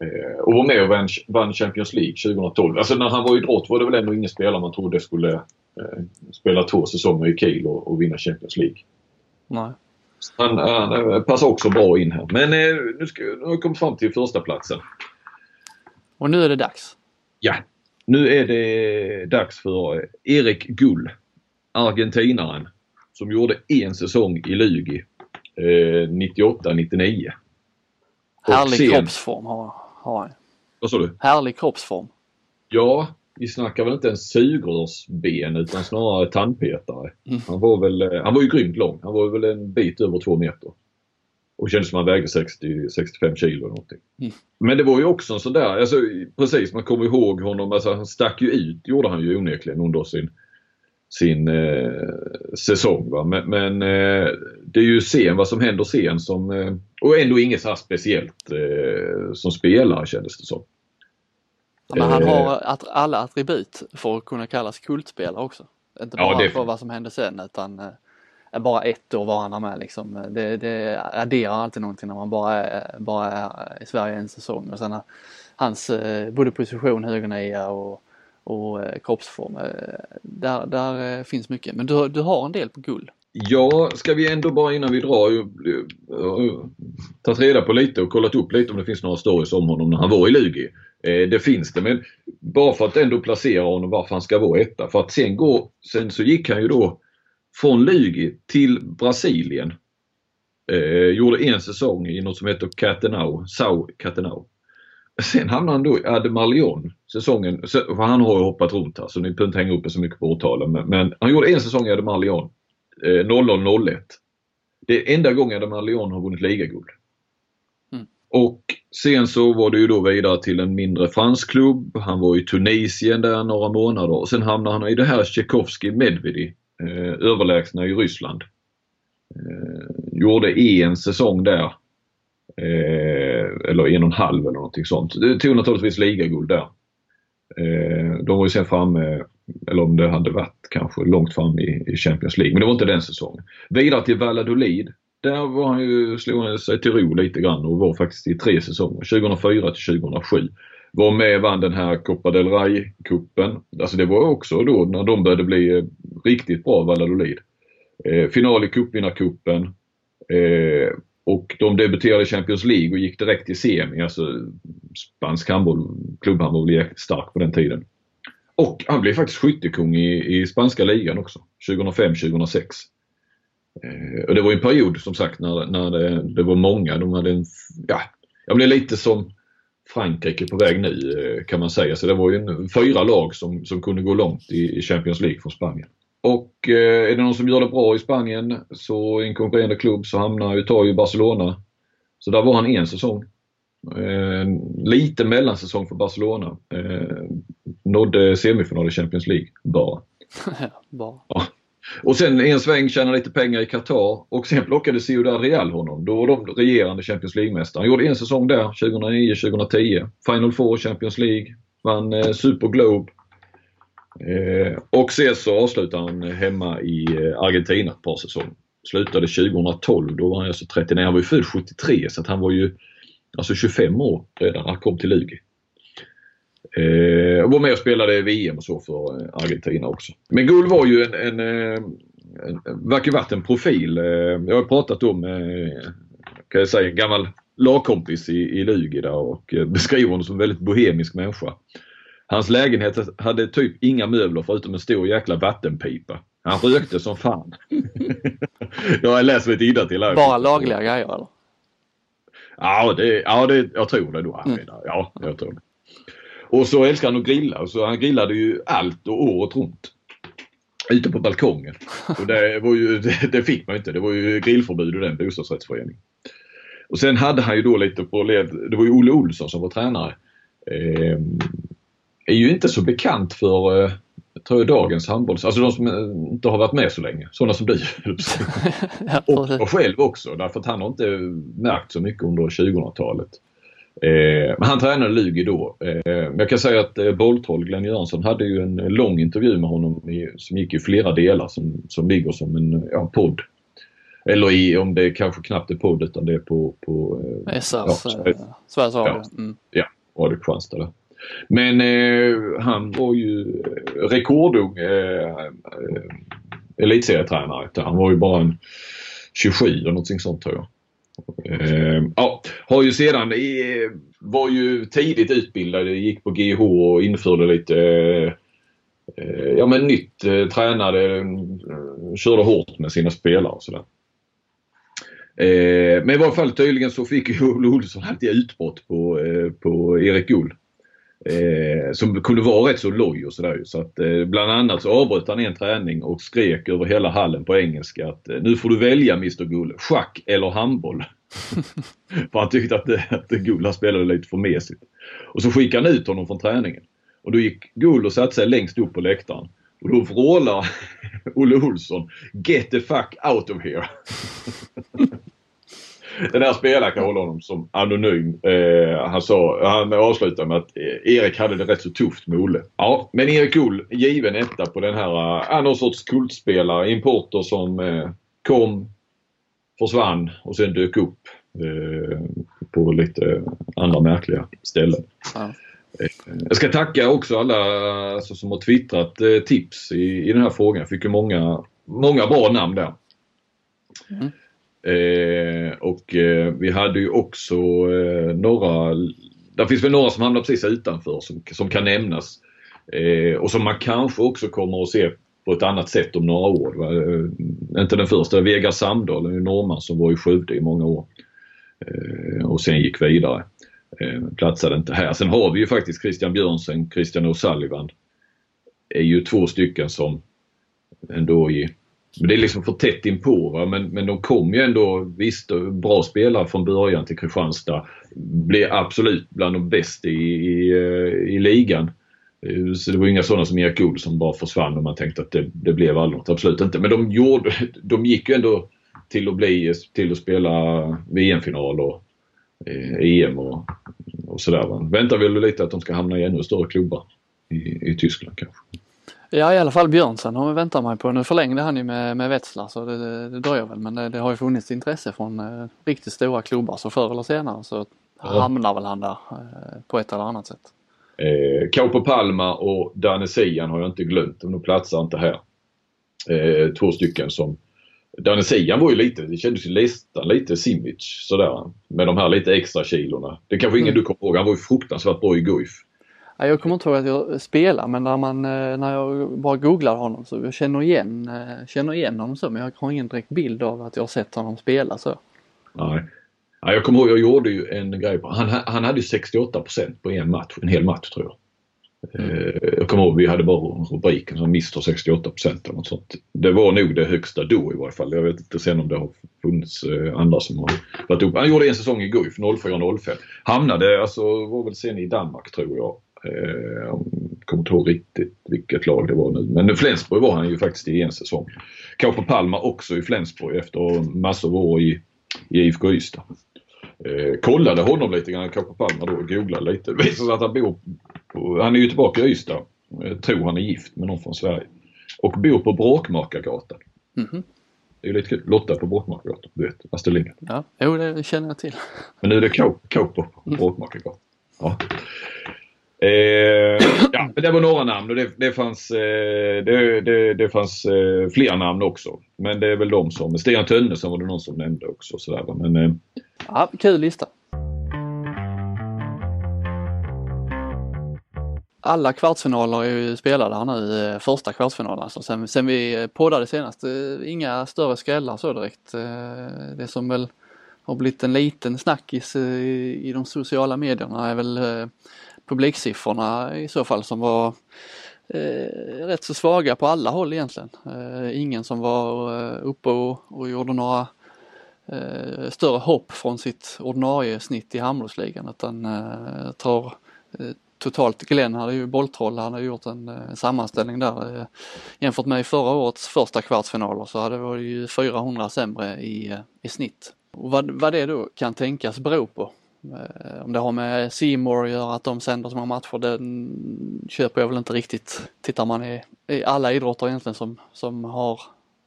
Eh, och var med och vann, Champions League 2012. Alltså när han var i idrott var det väl ändå ingen spelare man trodde skulle eh, spela två säsonger i Kiel och, och vinna Champions League. Nej. Han, han passar också bra in här. Men eh, nu, ska, nu har vi kommit fram till första platsen. Och nu är det dags? Ja. Nu är det dags för Erik Gull. Argentinaren. Som gjorde en säsong i Lugi. Eh, 98-99. Härlig sen, kroppsform har, har han. Vad sa du? Härlig kroppsform. Ja, vi snackar väl inte en sugrörsben utan snarare tandpetare. Mm. Han var väl, eh, han var ju grymt lång. Han var väl en bit över två meter. Och kändes som han vägde 60-65 kilo någonting. Mm. Men det var ju också en sån där, alltså, precis man kommer ihåg honom, alltså, han stack ju ut, gjorde han ju onekligen under sin sin eh, säsong. Va? Men, men eh, det är ju sen vad som händer sen som, eh, och ändå inget så här speciellt eh, som spelare kändes det som. Men han har eh. att, alla attribut för att kunna kallas kultspelare också. Inte bara ja, för vad som hände sen utan eh, bara ett år var han med liksom. Det, det adderar alltid någonting när man bara är, bara är i Sverige en säsong och sen hans både position högernia och och eh, kroppsform. Där, där finns mycket. Men du, du har en del på gull. Ja, ska vi ändå bara innan vi drar eh, tagit reda på lite och kollat upp lite om det finns några stories om honom när han var i Lugi. Eh, det finns det men bara för att ändå placera honom varför han ska vara etta. För att sen gå, sen så gick han ju då från Lugi till Brasilien. Eh, gjorde en säsong i något som heter Catenau, Sao Catenau. Sen hamnade han då i Ademalion säsongen, för han har ju hoppat runt här så ni behöver inte hänga upp er så mycket på årtalen. Men, men, han gjorde en säsong i Ademalion, 00-01. Det är enda gången Ademalion har vunnit ligaguld. Mm. Och sen så var det ju då vidare till en mindre fransk klubb. Han var i Tunisien där några månader och sen hamnade han i det här Tchaikovsky Medvedi eh, överlägsna i Ryssland. Eh, gjorde en säsong där. Eh, eller en och en halv eller någonting sånt. Det tog naturligtvis ligaguld där. Eh, de var ju sen framme, eller om det hade varit kanske långt fram i, i Champions League, men det var inte den säsongen. Vidare till Valladolid. Där var han ju, slog han sig till ro lite grann och var faktiskt i tre säsonger, 2004 till 2007 var med och vann den här Copa del Rey-cupen. Alltså det var också då när de började bli eh, riktigt bra, Valladolid. Eh, final i cupvinnarcupen. Eh, och de debuterade i Champions League och gick direkt till semi. Alltså spansk handboll, klubbhandboll var jäkligt stark på den tiden. Och han blev faktiskt skyttekung i, i spanska ligan också, 2005-2006. Eh, och det var en period som sagt när, när det, det var många. De hade en, ja, jag blev lite som Frankrike på väg nu eh, kan man säga. Så det var ju en, fyra lag som, som kunde gå långt i, i Champions League från Spanien. Och eh, är det någon som gör det bra i Spanien så i en konkurrerande klubb så hamnar ju, tar ju Barcelona. Så där var han en säsong. Eh, lite mellansäsong för Barcelona. Eh, nådde semifinal i Champions League bara. bara. Ja. Och sen en sväng tjäna lite pengar i Qatar och sen plockade Ciudad Real honom. Då var de regerande Champions League-mästare. Han gjorde en säsong där, 2009-2010. Final Four Champions League. Vann eh, Super Globe. Eh, och sen så avslutade han hemma i eh, Argentina ett par säsonger. Slutade 2012, då var han alltså 39. Han var ju född 73 så att han var ju alltså 25 år redan när han kom till Lugi. Eh, var med och spelade VM och så för eh, Argentina också. Men Gull var ju en, en, eh, en, verkar varit en profil. Eh, jag har pratat om, kan jag säga, en gammal lagkompis i, i Lugi där och beskriver honom som en väldigt bohemisk människa. Hans lägenhet hade typ inga möbler förutom en stor jäkla vattenpipa. Han rökte som fan. jag har läst lite till här. Bara lagliga grejer eller? Ja, det, ja det, jag tror det då. Mm. Ja, jag tror det. Och så älskar han att grilla. Så han grillade ju allt och året runt. Ute på balkongen. Och det, var ju, det, det fick man inte. Det var ju grillförbud i den bostadsrättsföreningen. Och sen hade han ju då lite på led, det var ju Olle Olsson som var tränare. Eh, är ju inte så bekant för eh, tror jag, dagens handboll, alltså de som inte har varit med så länge. Sådana som du. och, och själv också därför att han har inte märkt så mycket under 2000-talet. Eh, han tränade Lugi då. Eh, jag kan säga att eh, Bolltroll, Glenn Jönsson, hade ju en lång intervju med honom i, som gick i flera delar som, som ligger som en ja, podd. Eller i, om det kanske knappt är podd utan det är på, på eh, SRs, ja, eh, Sveriges Radio. Ja, mm. ja Radio Kristianstad. Men eh, han var ju rekordung eh, eh, elitserietränare. Han var ju bara en 27 eller någonting sånt tror jag. Eh, ja, har ju sedan, eh, var ju tidigt utbildad, gick på GH och införde lite eh, ja men nytt, eh, tränade, eh, körde hårt med sina spelare och sådär. Ehm, men i varje fall tydligen så fick ju Olle Olsson alltid utbrott på, eh, på Erik Gull. Eh, som kunde vara rätt så loj och sådär. Så att eh, bland annat så avbröt han en träning och skrek över hela hallen på engelska att eh, nu får du välja Mr Gull, schack eller handboll. för han tyckte att, eh, att Gull spelade lite för mesigt. Och så skickade han ut honom från träningen. Och då gick Gull och satte sig längst upp på läktaren. Och då vrålar Olle Olsson Get the fuck out of here! Den här spelaren kan hålla honom som anonym. Eh, han, sa, han avslutade med att eh, Erik hade det rätt så tufft med Olle. Ja, men Erik Ull given etta på den här, eh, någon sorts kultspelare, importer som eh, kom, försvann och sen dök upp eh, på lite andra märkliga ställen. Ja. Jag ska tacka också alla alltså, som har twittrat eh, tips i, i den här frågan. Jag fick ju många, många bra namn där. Mm. Eh, och eh, vi hade ju också eh, några, där finns väl några som hamnar precis utanför som, som kan nämnas. Eh, och som man kanske också kommer att se på ett annat sätt om några år. Eh, inte den första, Vegard Samdahl, en norrman som var i Skövde i många år. Eh, och sen gick vidare. Eh, platsade inte här. Sen har vi ju faktiskt Christian Björnsen, Christian O'Sullivan. är ju två stycken som ändå i men det är liksom för tätt inpå. Va? Men, men de kom ju ändå, visst bra spelare från början till Kristianstad. Blev absolut bland de bästa i, i, eh, i ligan. Eh, så det var inga sådana som Erik Olsson bara försvann och man tänkte att det, det blev aldrig något. Absolut inte. Men de, gjorde, de gick ju ändå till att, bli, till att spela VM-final och eh, EM och, och sådär. Väntar väl lite att de ska hamna i ännu större klubbar i, i Tyskland kanske. Ja i alla fall Björnsen har vi väntat mig på. Nu förlängde han ju med, med Wetzlar så det, det, det dröjer väl men det, det, har ju funnits intresse från eh, riktigt stora klubbar så förr eller senare så ja. hamnar väl han där eh, på ett eller annat sätt. Eh, Kaupo Palma och Danne Sian har jag inte glömt. De platsar inte här. Eh, två stycken som Danne Sian var ju lite, det kändes ju nästan lite Simic sådär. Med de här lite extra kilorna. Det kanske ingen mm. du kommer ihåg. Han var ju fruktansvärt bra i Guif. Jag kommer inte ihåg att jag spelar men när, man, eh, när jag bara googlar honom så jag känner igen, eh, känner igen honom så men jag har ingen direkt bild av att jag har sett honom spela så. Nej. Ja, jag kommer ihåg, jag gjorde ju en grej han, han hade ju 68% på en match, en hel match tror jag. Mm. Jag kommer ihåg vi hade bara rubriken som Mr 68 eller något sånt. Det var nog det högsta då i varje fall. Jag vet inte sen om det har funnits andra som har varit upp. Han gjorde en säsong i Guif 04-05. Hamnade, alltså var väl sen i Danmark tror jag. Eh, jag kommer inte ihåg riktigt vilket lag det var nu. Men Flensburg var han ju faktiskt i en säsong. Kaupo Palma också i Flensburg efter massor av år i, i IFK Ystad. Eh, kollade honom lite grann, Kaupo Palma då, googlade lite. Det visade sig att han bor på, han är ju tillbaka i Ystad. Jag tror han är gift med någon från Sverige. Och bor på Bråkmakargatan. Mm -hmm. Det är ju lite kul. Lotta på Bråkmakargatan, du vet, Astrid Lindgren. Ja, jo det känner jag till. Men nu är det Kaupo på mm. Bråkmakargatan. Ja. Eh, ja, det var några namn och det, det fanns, eh, det, det, det, fanns eh, fler namn också. Men det är väl de som, Stian Tönnesson var det någon som nämnde också. Sådär. Men, eh, ja, kul lista. Alla kvartsfinaler är ju spelade här nu, eh, första kvartsfinalen alltså. Sen, sen vi poddade senast, eh, inga större skrällar så direkt. Eh, det som väl har blivit en liten snackis i, i de sociala medierna är väl publiksiffrorna i så fall som var eh, rätt så svaga på alla håll egentligen. Eh, ingen som var eh, uppe och, och gjorde några eh, större hopp från sitt ordinarie snitt i handbollsligan utan eh, tar eh, totalt Glenn hade ju bolltroll, han hade gjort en eh, sammanställning där. Eh, jämfört med förra årets första kvartsfinaler så hade det ju 400 sämre i, eh, i snitt. Och vad, vad det då kan tänkas bero på Eh, om det har med Seymour att göra, att de sänder så många matcher, det köper jag väl inte riktigt. Tittar man i, i alla idrotter egentligen som, som har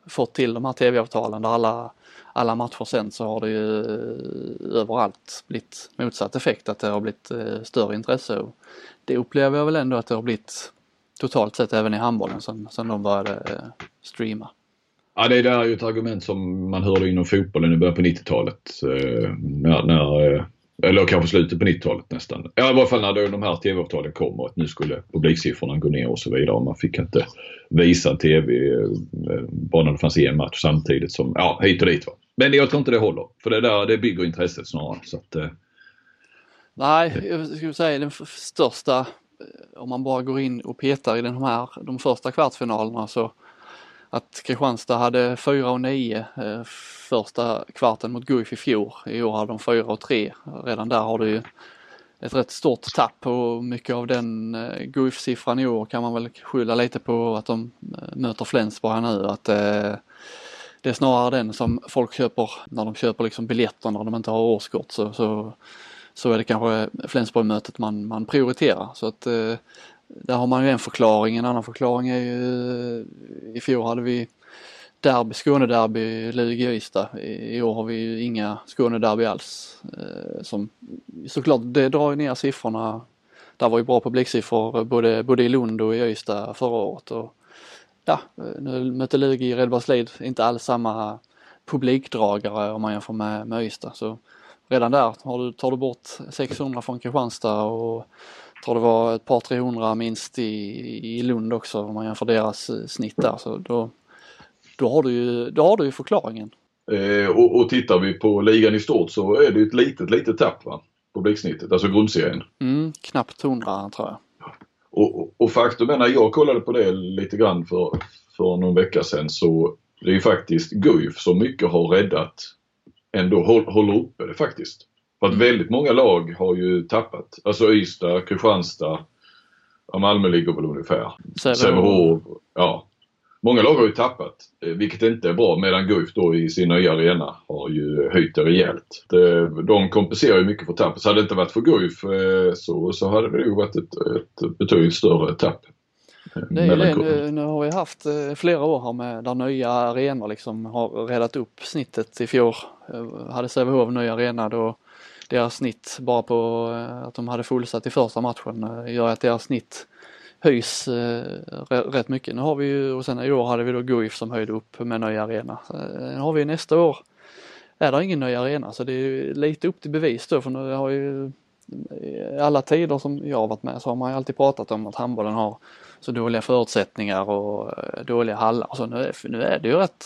fått till de här tv-avtalen där alla, alla matcher sänds så har det ju eh, överallt blivit motsatt effekt, att det har blivit eh, större intresse. Och det upplever jag väl ändå att det har blivit totalt sett även i handbollen sen, sen de började streama. Ja, det där är ju ett argument som man hörde inom fotbollen i början på 90-talet. När, när eller kanske slutet på 90-talet nästan. Ja, i varje fall när de här tv-avtalen kom och att nu skulle publiksiffrorna gå ner och så vidare. Och man fick inte visa tv eh, bara när det fanns en match samtidigt som, ja, hit och dit. Va? Men jag tror inte det håller. För det där, det bygger intresset snarare. Så att, eh, Nej, jag skulle säga den största, eh, om man bara går in och petar i den här, de första kvartsfinalerna så att Kristianstad hade 4 och 9 eh, första kvarten mot Guif i fjol. I år hade de 4 och 3. Redan där har du ju ett rätt stort tapp och mycket av den eh, Guif-siffran i år kan man väl skylla lite på att de eh, möter Flensburg här nu. Att eh, det är snarare den som folk köper när de köper liksom biljetter när de inte har årskort så, så, så är det kanske Flensburg-mötet man, man prioriterar. Så att eh, där har man ju en förklaring. En annan förklaring är ju eh, i fjol hade vi derby, Skånederby, Lugi Ystad. I år har vi ju inga Skånederby alls. Eh, som, såklart det drar ju ner siffrorna där var ju bra publiksiffror eh, både, både i Lund och i Ystad förra året. Och, ja, nu mötte Lugi i Redbergslid inte alls samma publikdragare om man jämför med, med Ystad. Så redan där tar du, tar du bort 600 från Kristianstad och tror det var ett par 300 minst i, i Lund också om man jämför deras snitt där. Så då, då, har, du ju, då har du ju förklaringen. Eh, och, och tittar vi på ligan i stort så är det ett litet, litet tapp va? Publiksnittet, alltså grundserien. Mm, knappt 100 tror jag. Och, och faktum är när jag kollade på det lite grann för, för någon vecka sedan så det är ju faktiskt Guif som mycket har räddat ändå håller uppe det faktiskt. För att mm. väldigt många lag har ju tappat. Alltså Ystad, Kristianstad, ja, Malmö ligger väl ungefär. Sävehof. Ja. Många lag har ju tappat, eh, vilket inte är bra, medan Guif då i sin nya arena har ju höjt det rejält. De kompenserar ju mycket för tappet. Så hade det inte varit för Guif eh, så, så hade det ju varit ett, ett betydligt större tapp. Eh, det är det, nu, nu har vi haft flera år här med där nya arenor liksom har räddat upp snittet i fjol. Hade Sävehof ny arena då deras snitt bara på eh, att de hade fullsatt i första matchen eh, gör att deras snitt höjs eh, rätt mycket. Nu har vi ju, och sen i år hade vi då Guif som höjde upp med ny arena. Eh, nu har vi nästa år, är det ingen ny arena så det är lite upp till bevis då för nu har ju i alla tider som jag har varit med så har man ju alltid pratat om att handbollen har så dåliga förutsättningar och dåliga hallar. Så nu är, nu är det ju rätt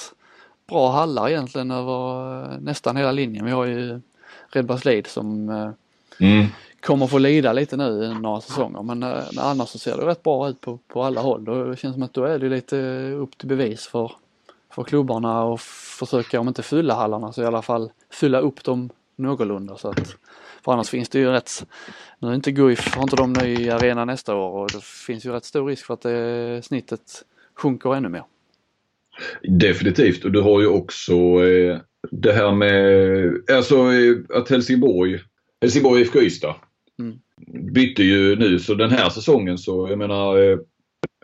bra hallar egentligen över nästan hela linjen. Vi har ju Redbergslid som mm kommer få lida lite nu i några säsonger men, eh, men annars så ser det rätt bra ut på, på alla håll. Då det känns som att då är det lite upp till bevis för, för klubbarna och försöka, om inte fylla hallarna så i alla fall fylla upp dem någorlunda. Så att, för annars finns det ju rätt, nu är inte Guif, har inte de ny arena nästa år och det finns ju rätt stor risk för att det, snittet sjunker ännu mer. Definitivt och du har ju också eh, det här med, alltså att Helsingborg, Helsingborg IFK Ystad Mm. Bytte ju nu så den här säsongen så jag menar eh,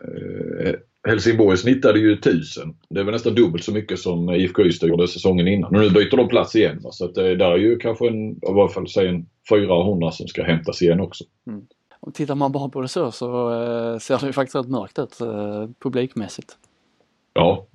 eh, Helsingborg snittade ju 1000. Det var nästan dubbelt så mycket som IFK Ystad gjorde säsongen innan. Och nu byter de plats igen. Va? Så att, eh, där är ju kanske en, i varje fall säg en 400 som ska hämtas igen också. Mm. Och tittar man bara på det så så eh, ser det ju faktiskt rätt mörkt ut eh, publikmässigt. Ja,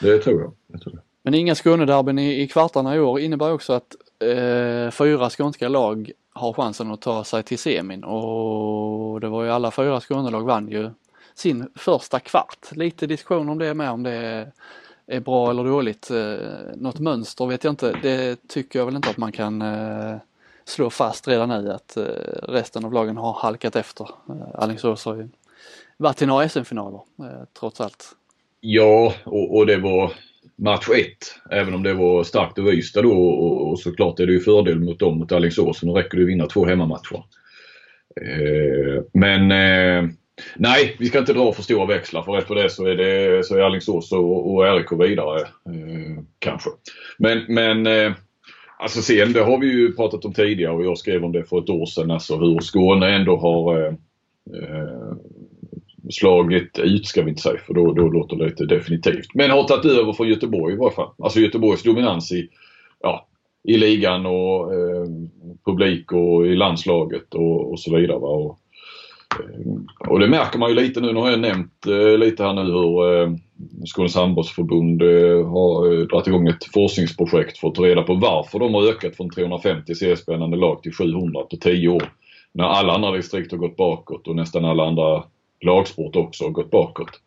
det tror jag. Det tror jag. Men inga Skånederbyn i, i kvartarna i år innebär också att eh, fyra skånska lag har chansen att ta sig till semin och det var ju alla fyra Skånelag vann ju sin första kvart. Lite diskussion om det med om det är bra eller dåligt. Eh, något mönster vet jag inte. Det tycker jag väl inte att man kan eh, slå fast redan nu att eh, resten av lagen har halkat efter. Alingsås har ju varit i några SM-finaler trots allt. Ja, och, och det var match 1. Även om det var starkt över Ystad då och, och såklart är det ju fördel mot dem mot Alingsås. Nu räcker det att vinna två hemmamatcher. Eh, men eh, nej, vi ska inte dra för stora växlar för efter det så är, det, så är Alingsås och, och RIK vidare. Eh, kanske. Men, men eh, alltså sen det har vi ju pratat om tidigare och jag skrev om det för ett år sedan. Alltså hur Skåne ändå har eh, eh slagit eh, ut ska vi inte säga för då, då låter det lite definitivt. Men har tagit över från Göteborg i varje fall. Alltså Göteborgs dominans i, ja, i ligan och eh, publik och i landslaget och, och så vidare. Va? Och, eh, och det märker man ju lite nu. Nu har jag nämnt eh, lite här nu hur eh, Skånes handbollsförbund eh, har eh, dragit igång ett forskningsprojekt för att ta reda på varför de har ökat från 350 seriespännande lag till 700 på 10 år. När alla andra distrikt har gått bakåt och nästan alla andra lagsport också gått bakåt.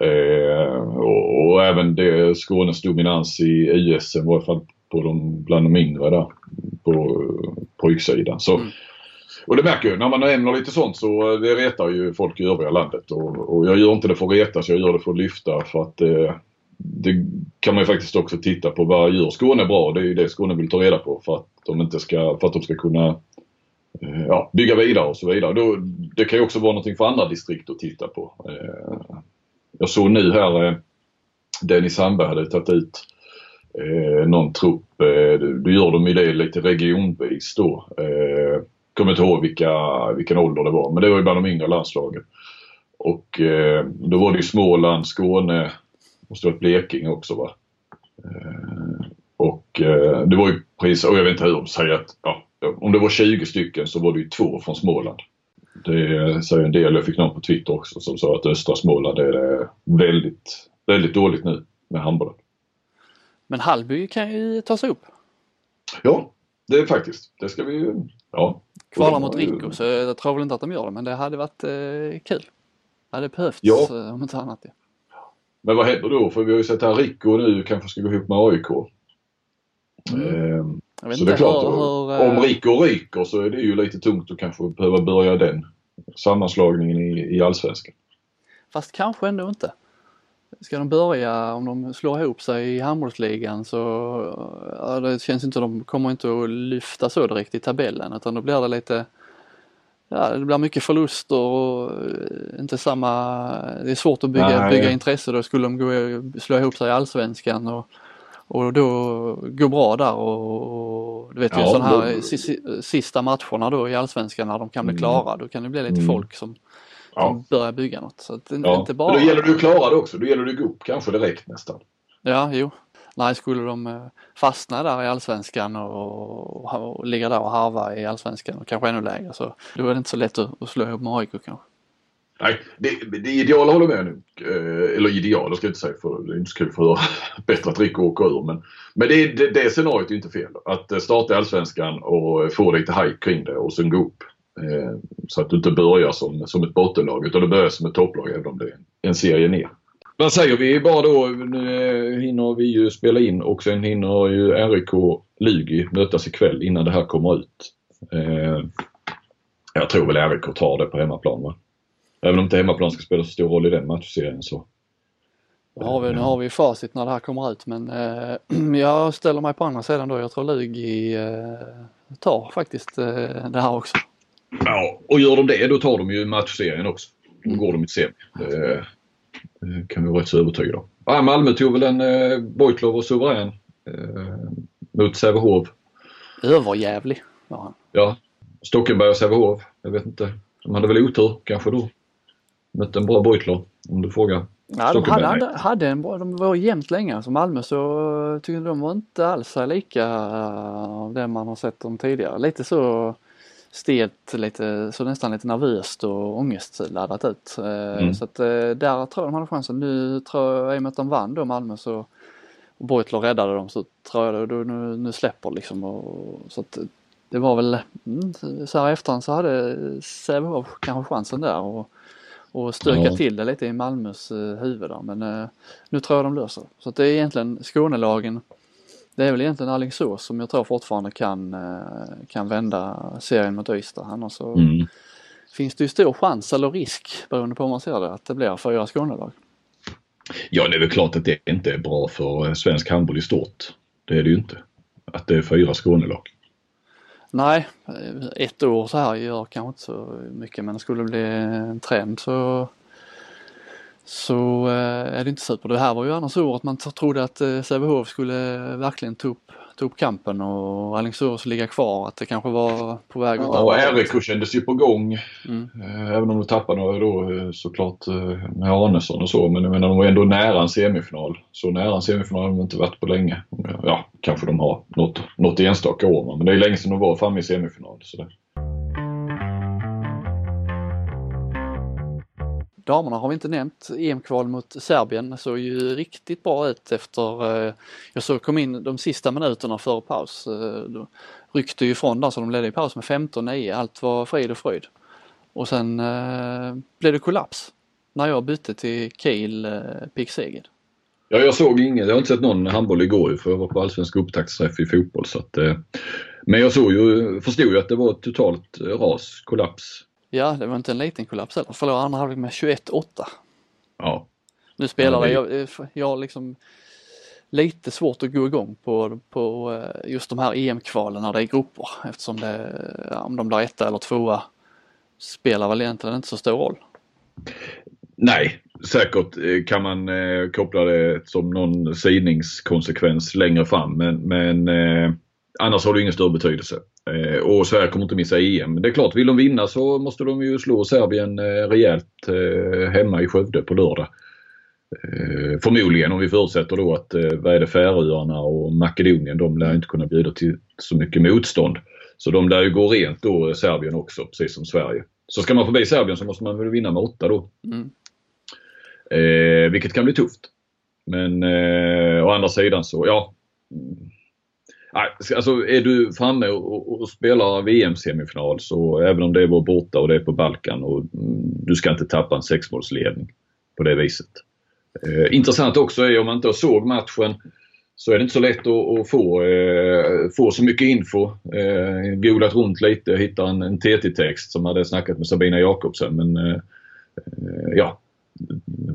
Eh, och, och, även det, Skånes dominans i USM, i varje fall på de, bland de yngre där på pojksidan. Så, mm. Och det märker jag när man nämner lite sånt så det retar ju folk i övriga landet och, och jag gör inte det för att retas, jag gör det för att lyfta för att eh, det kan man ju faktiskt också titta på. Vad gör Skåne bra? Det är ju det Skåne vill ta reda på för att de inte ska, för att de ska kunna Eh, Eh, ja, bygga vidare och så vidare. Då, det kan ju också vara någonting för andra distrikt att titta på. Eh, jag såg nu här eh, Dennis Sandberg hade tagit ut någon trupp. Då gör de ju det lite regionvis då. Kommer inte ihåg vilka, vilken ålder det var men det var ju bland de yngre landslagen. Och då var det ju Småland, Skåne, måste ha varit Blekinge också va. Och det var ju precis, och jag vet inte hur de säger att ja, om det var 20 stycken så var det ju två från Småland. Det säger en del. Jag fick någon på Twitter också som sa att östra Småland är väldigt, väldigt dåligt nu med handbollen. Men Hallby kan ju ta sig upp. Ja, det är faktiskt. Det ska vi ju, ja. Kvala mot Rico så jag tror väl inte att de gör det men det hade varit eh, kul. Det hade behövts ja. Eh, om inte annat. Ja. Men vad händer då? För vi har ju sett här Rico nu kanske ska gå ihop med AIK. Mm. Ehm, så det är klart, hur, hur, om eh, Rico ryker så är det ju lite tungt att kanske behöva börja den sammanslagningen i, i Allsvenskan. Fast kanske ändå inte. Ska de börja, om de slår ihop sig i handbollsligan så ja, det känns inte, de kommer inte att lyfta så direkt i tabellen utan då blir det lite Ja, det blir mycket förluster och eh, inte samma, det är svårt att bygga, bygga intresse då skulle de gå, slå ihop sig i allsvenskan och, och då gå bra där och, och du vet ja, ju sådana här då... sista matcherna då i allsvenskan när de kan bli mm. klara då kan det bli lite mm. folk som ja. som börjar bygga något. Så att ja. inte bara... Men då gäller det att klara det också. Då gäller det att gå upp kanske direkt nästan. Ja, jo. Nej, skulle de eh, fastna där i allsvenskan och, och, och ligga där och harva i allsvenskan och kanske ännu lägre så då är det inte så lätt att, att slå ihop med AIK kanske. Nej, det, det ideala håller med nu. Eh, eller ideala ska jag inte säga för det är inte så kul för bättre att Rico åker ur. Men, men det, det, det scenariot är inte fel. Att eh, starta Allsvenskan och eh, få lite hype kring det och sen gå upp. Eh, så att du inte börjar som, som ett bottenlag utan du börjar som ett topplag även om det är en serie ner. Vad säger vi bara då? Nu hinner vi ju spela in och sen hinner ju RIK Lugi mötas ikväll innan det här kommer ut. Eh, jag tror väl RIK tar det på hemmaplan va? Även om inte hemmaplan ska spela så stor roll i den matchserien så. Nu har vi, nu har vi facit när det här kommer ut men eh, jag ställer mig på andra sidan då. Jag tror Lugi eh, tar faktiskt eh, det här också. Ja, och gör de det då tar de ju matchserien också. Då går de i semi. Det, det kan vi vara rätt så övertygade om. Ja, Malmö tog väl en eh, Bojtlov och suverän eh, mot Sävehof. Överjävlig var han. Ja. Stockenberg och Sävehof. Jag vet inte. De hade väl otur kanske då. Mötte en bra Bojtlov om du frågar. Ja, de hade, hade, hade, en bra, de var jämnt länge. Alltså Malmö så tycker de var inte alls lika av det man har sett dem tidigare. Lite så stelt lite, så nästan lite nervöst och ångestladdat ut. Eh, mm. Så att eh, där tror jag de hade chansen. Nu tror jag, i och med att de vann då Malmö så och Beutler räddade dem så tror jag då nu, nu släpper liksom och, så att det var väl mm, så här efterhand så hade Sävehof kanske chansen där och, och stöka ja. till det lite i Malmös uh, huvud där men nu tror jag de löser Så att det är egentligen Skånelagen det är väl egentligen Alingsås som jag tror fortfarande kan, eh, kan vända serien mot Ystad. Annars så mm. finns det ju stor chans eller risk beroende på hur man ser det att det blir fyra Skånelag. Ja det är väl klart att det inte är bra för eh, svensk handboll i stort. Det är det ju inte. Att det är fyra Skånelag. Nej, ett år så här gör kanske inte så mycket men skulle det bli en trend så så eh, är det inte super. Det här var ju annars året man trodde att eh, Sävehof skulle verkligen ta upp, ta upp kampen och Alingsås ligga kvar. Att det kanske var på väg åt Ja, och RIK kändes ju på gång. Mm. Eh, även om de tappade några då såklart med Arnesson och så. Men jag menar de var ändå nära en semifinal. Så nära en semifinal har de inte varit på länge. Ja, kanske de har något, något enstaka år men det är länge sedan de var framme i semifinal. Så det. Damerna har vi inte nämnt. EM-kval mot Serbien såg ju riktigt bra ut efter, eh, jag såg kom in de sista minuterna före paus. Eh, då ryckte ju ifrån där så de ledde i paus med 15-9. Allt var frid och fröjd. Och sen eh, blev det kollaps när jag bytte till Kiel eh, Pick Seged. Ja, jag såg inget. Jag har inte sett någon handboll igår för jag var på allsvensk upptaktsträff i fotboll. Så att, eh, men jag såg ju, förstod ju att det var ett totalt eh, ras, kollaps Ja, det var inte en liten kollaps heller. Förlorade andra halvlek med 21-8. Ja. Nu spelar det... jag, jag liksom lite svårt att gå igång på, på eh, just de här EM-kvalen när det är grupper eftersom det, om de blir etta eller tvåa spelar väl egentligen inte så stor roll. Nej, säkert eh, kan man eh, koppla det som någon sidningskonsekvens längre fram men, men annars har det ingen större betydelse. Eh, och Sverige kommer inte missa EM. Det är klart, vill de vinna så måste de ju slå Serbien eh, rejält eh, hemma i Skövde på lördag. Förmodligen om vi förutsätter då att vad är det, Färöarna och Makedonien de lär inte kunna bjuda till så mycket motstånd. Så de lär ju gå rent då Serbien också precis som Sverige. Så ska man förbi Serbien så måste man väl vinna med åtta då. Mm. Eh, vilket kan bli tufft. Men eh, å andra sidan så, ja. Alltså är du framme och, och spelar VM-semifinal så även om det var borta och det är på Balkan och mm, du ska inte tappa en sexmålsledning på det viset. Eh, intressant också är om man inte såg matchen så är det inte så lätt att, att få, eh, få så mycket info. Eh, googlat runt lite, och hittat en, en TT-text som hade snackat med Sabina Jakobsen men eh, eh, ja,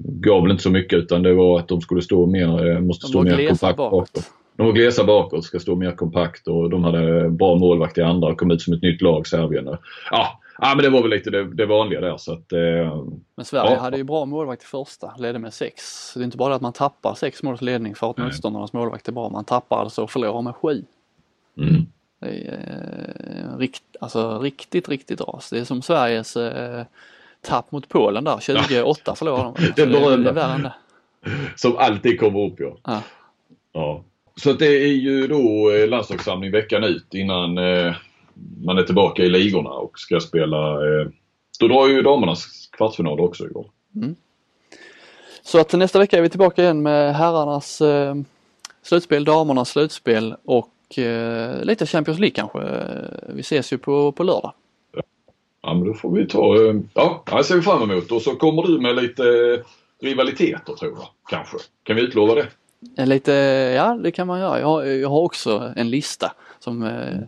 gav väl inte så mycket utan det var att de skulle stå mer, eh, måste stå mer kompakt bakåt. De var glesa bakåt, ska stå mer kompakt och de hade bra målvakt i andra och kom ut som ett nytt lag, Serbien. Ja, ja men det var väl lite det, det vanliga där så att... Eh, men Sverige ja. hade ju bra målvakt i första, ledde med sex. Det är inte bara att man tappar sex måls ledning för att motståndarnas målvakt är bra. Man tappar alltså och förlorar med sju. Mm. Det är eh, rikt, alltså, riktigt, riktigt ras. Det är som Sveriges eh, tapp mot Polen där, 28 förlorade de. det, det, det är värre än det. Som alltid kommer upp ja. ja. ja. Så det är ju då eh, landslagssamling veckan ut innan eh, man är tillbaka i ligorna och ska spela. Eh, då drar ju damernas kvartsfinal också igång. Mm. Så att nästa vecka är vi tillbaka igen med herrarnas slutspel, damernas slutspel och lite Champions League kanske. Vi ses ju på, på lördag. Ja men då får vi ta, ja det ser vi fram emot och så kommer du med lite rivaliteter tror jag kanske. Kan vi utlova det? Lite, ja det kan man göra. Jag har, jag har också en lista som eh,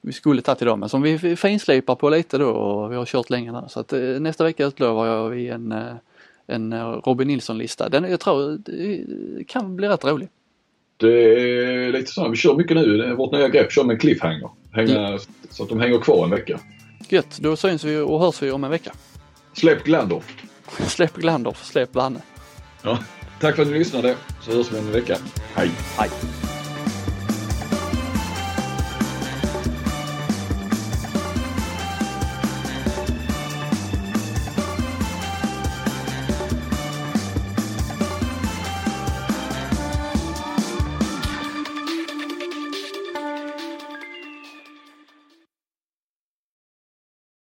vi skulle tagit idag men som vi finslipar på lite då och vi har kört länge nu. Så att eh, nästa vecka utlovar jag vi en, eh, en Robin Nilsson-lista. Den jag tror det kan bli rätt rolig. Det är lite så, vi kör mycket nu, vårt nya grepp kör med en cliffhanger. Hänga, mm. Så att de hänger kvar en vecka. Gött, då syns vi och hörs vi om en vecka. Släpp Glandorf. släpp Glandorf, släpp Vanne. Ja. Tack för att du lyssnade så hörs vi om en vecka. Hej! Hej!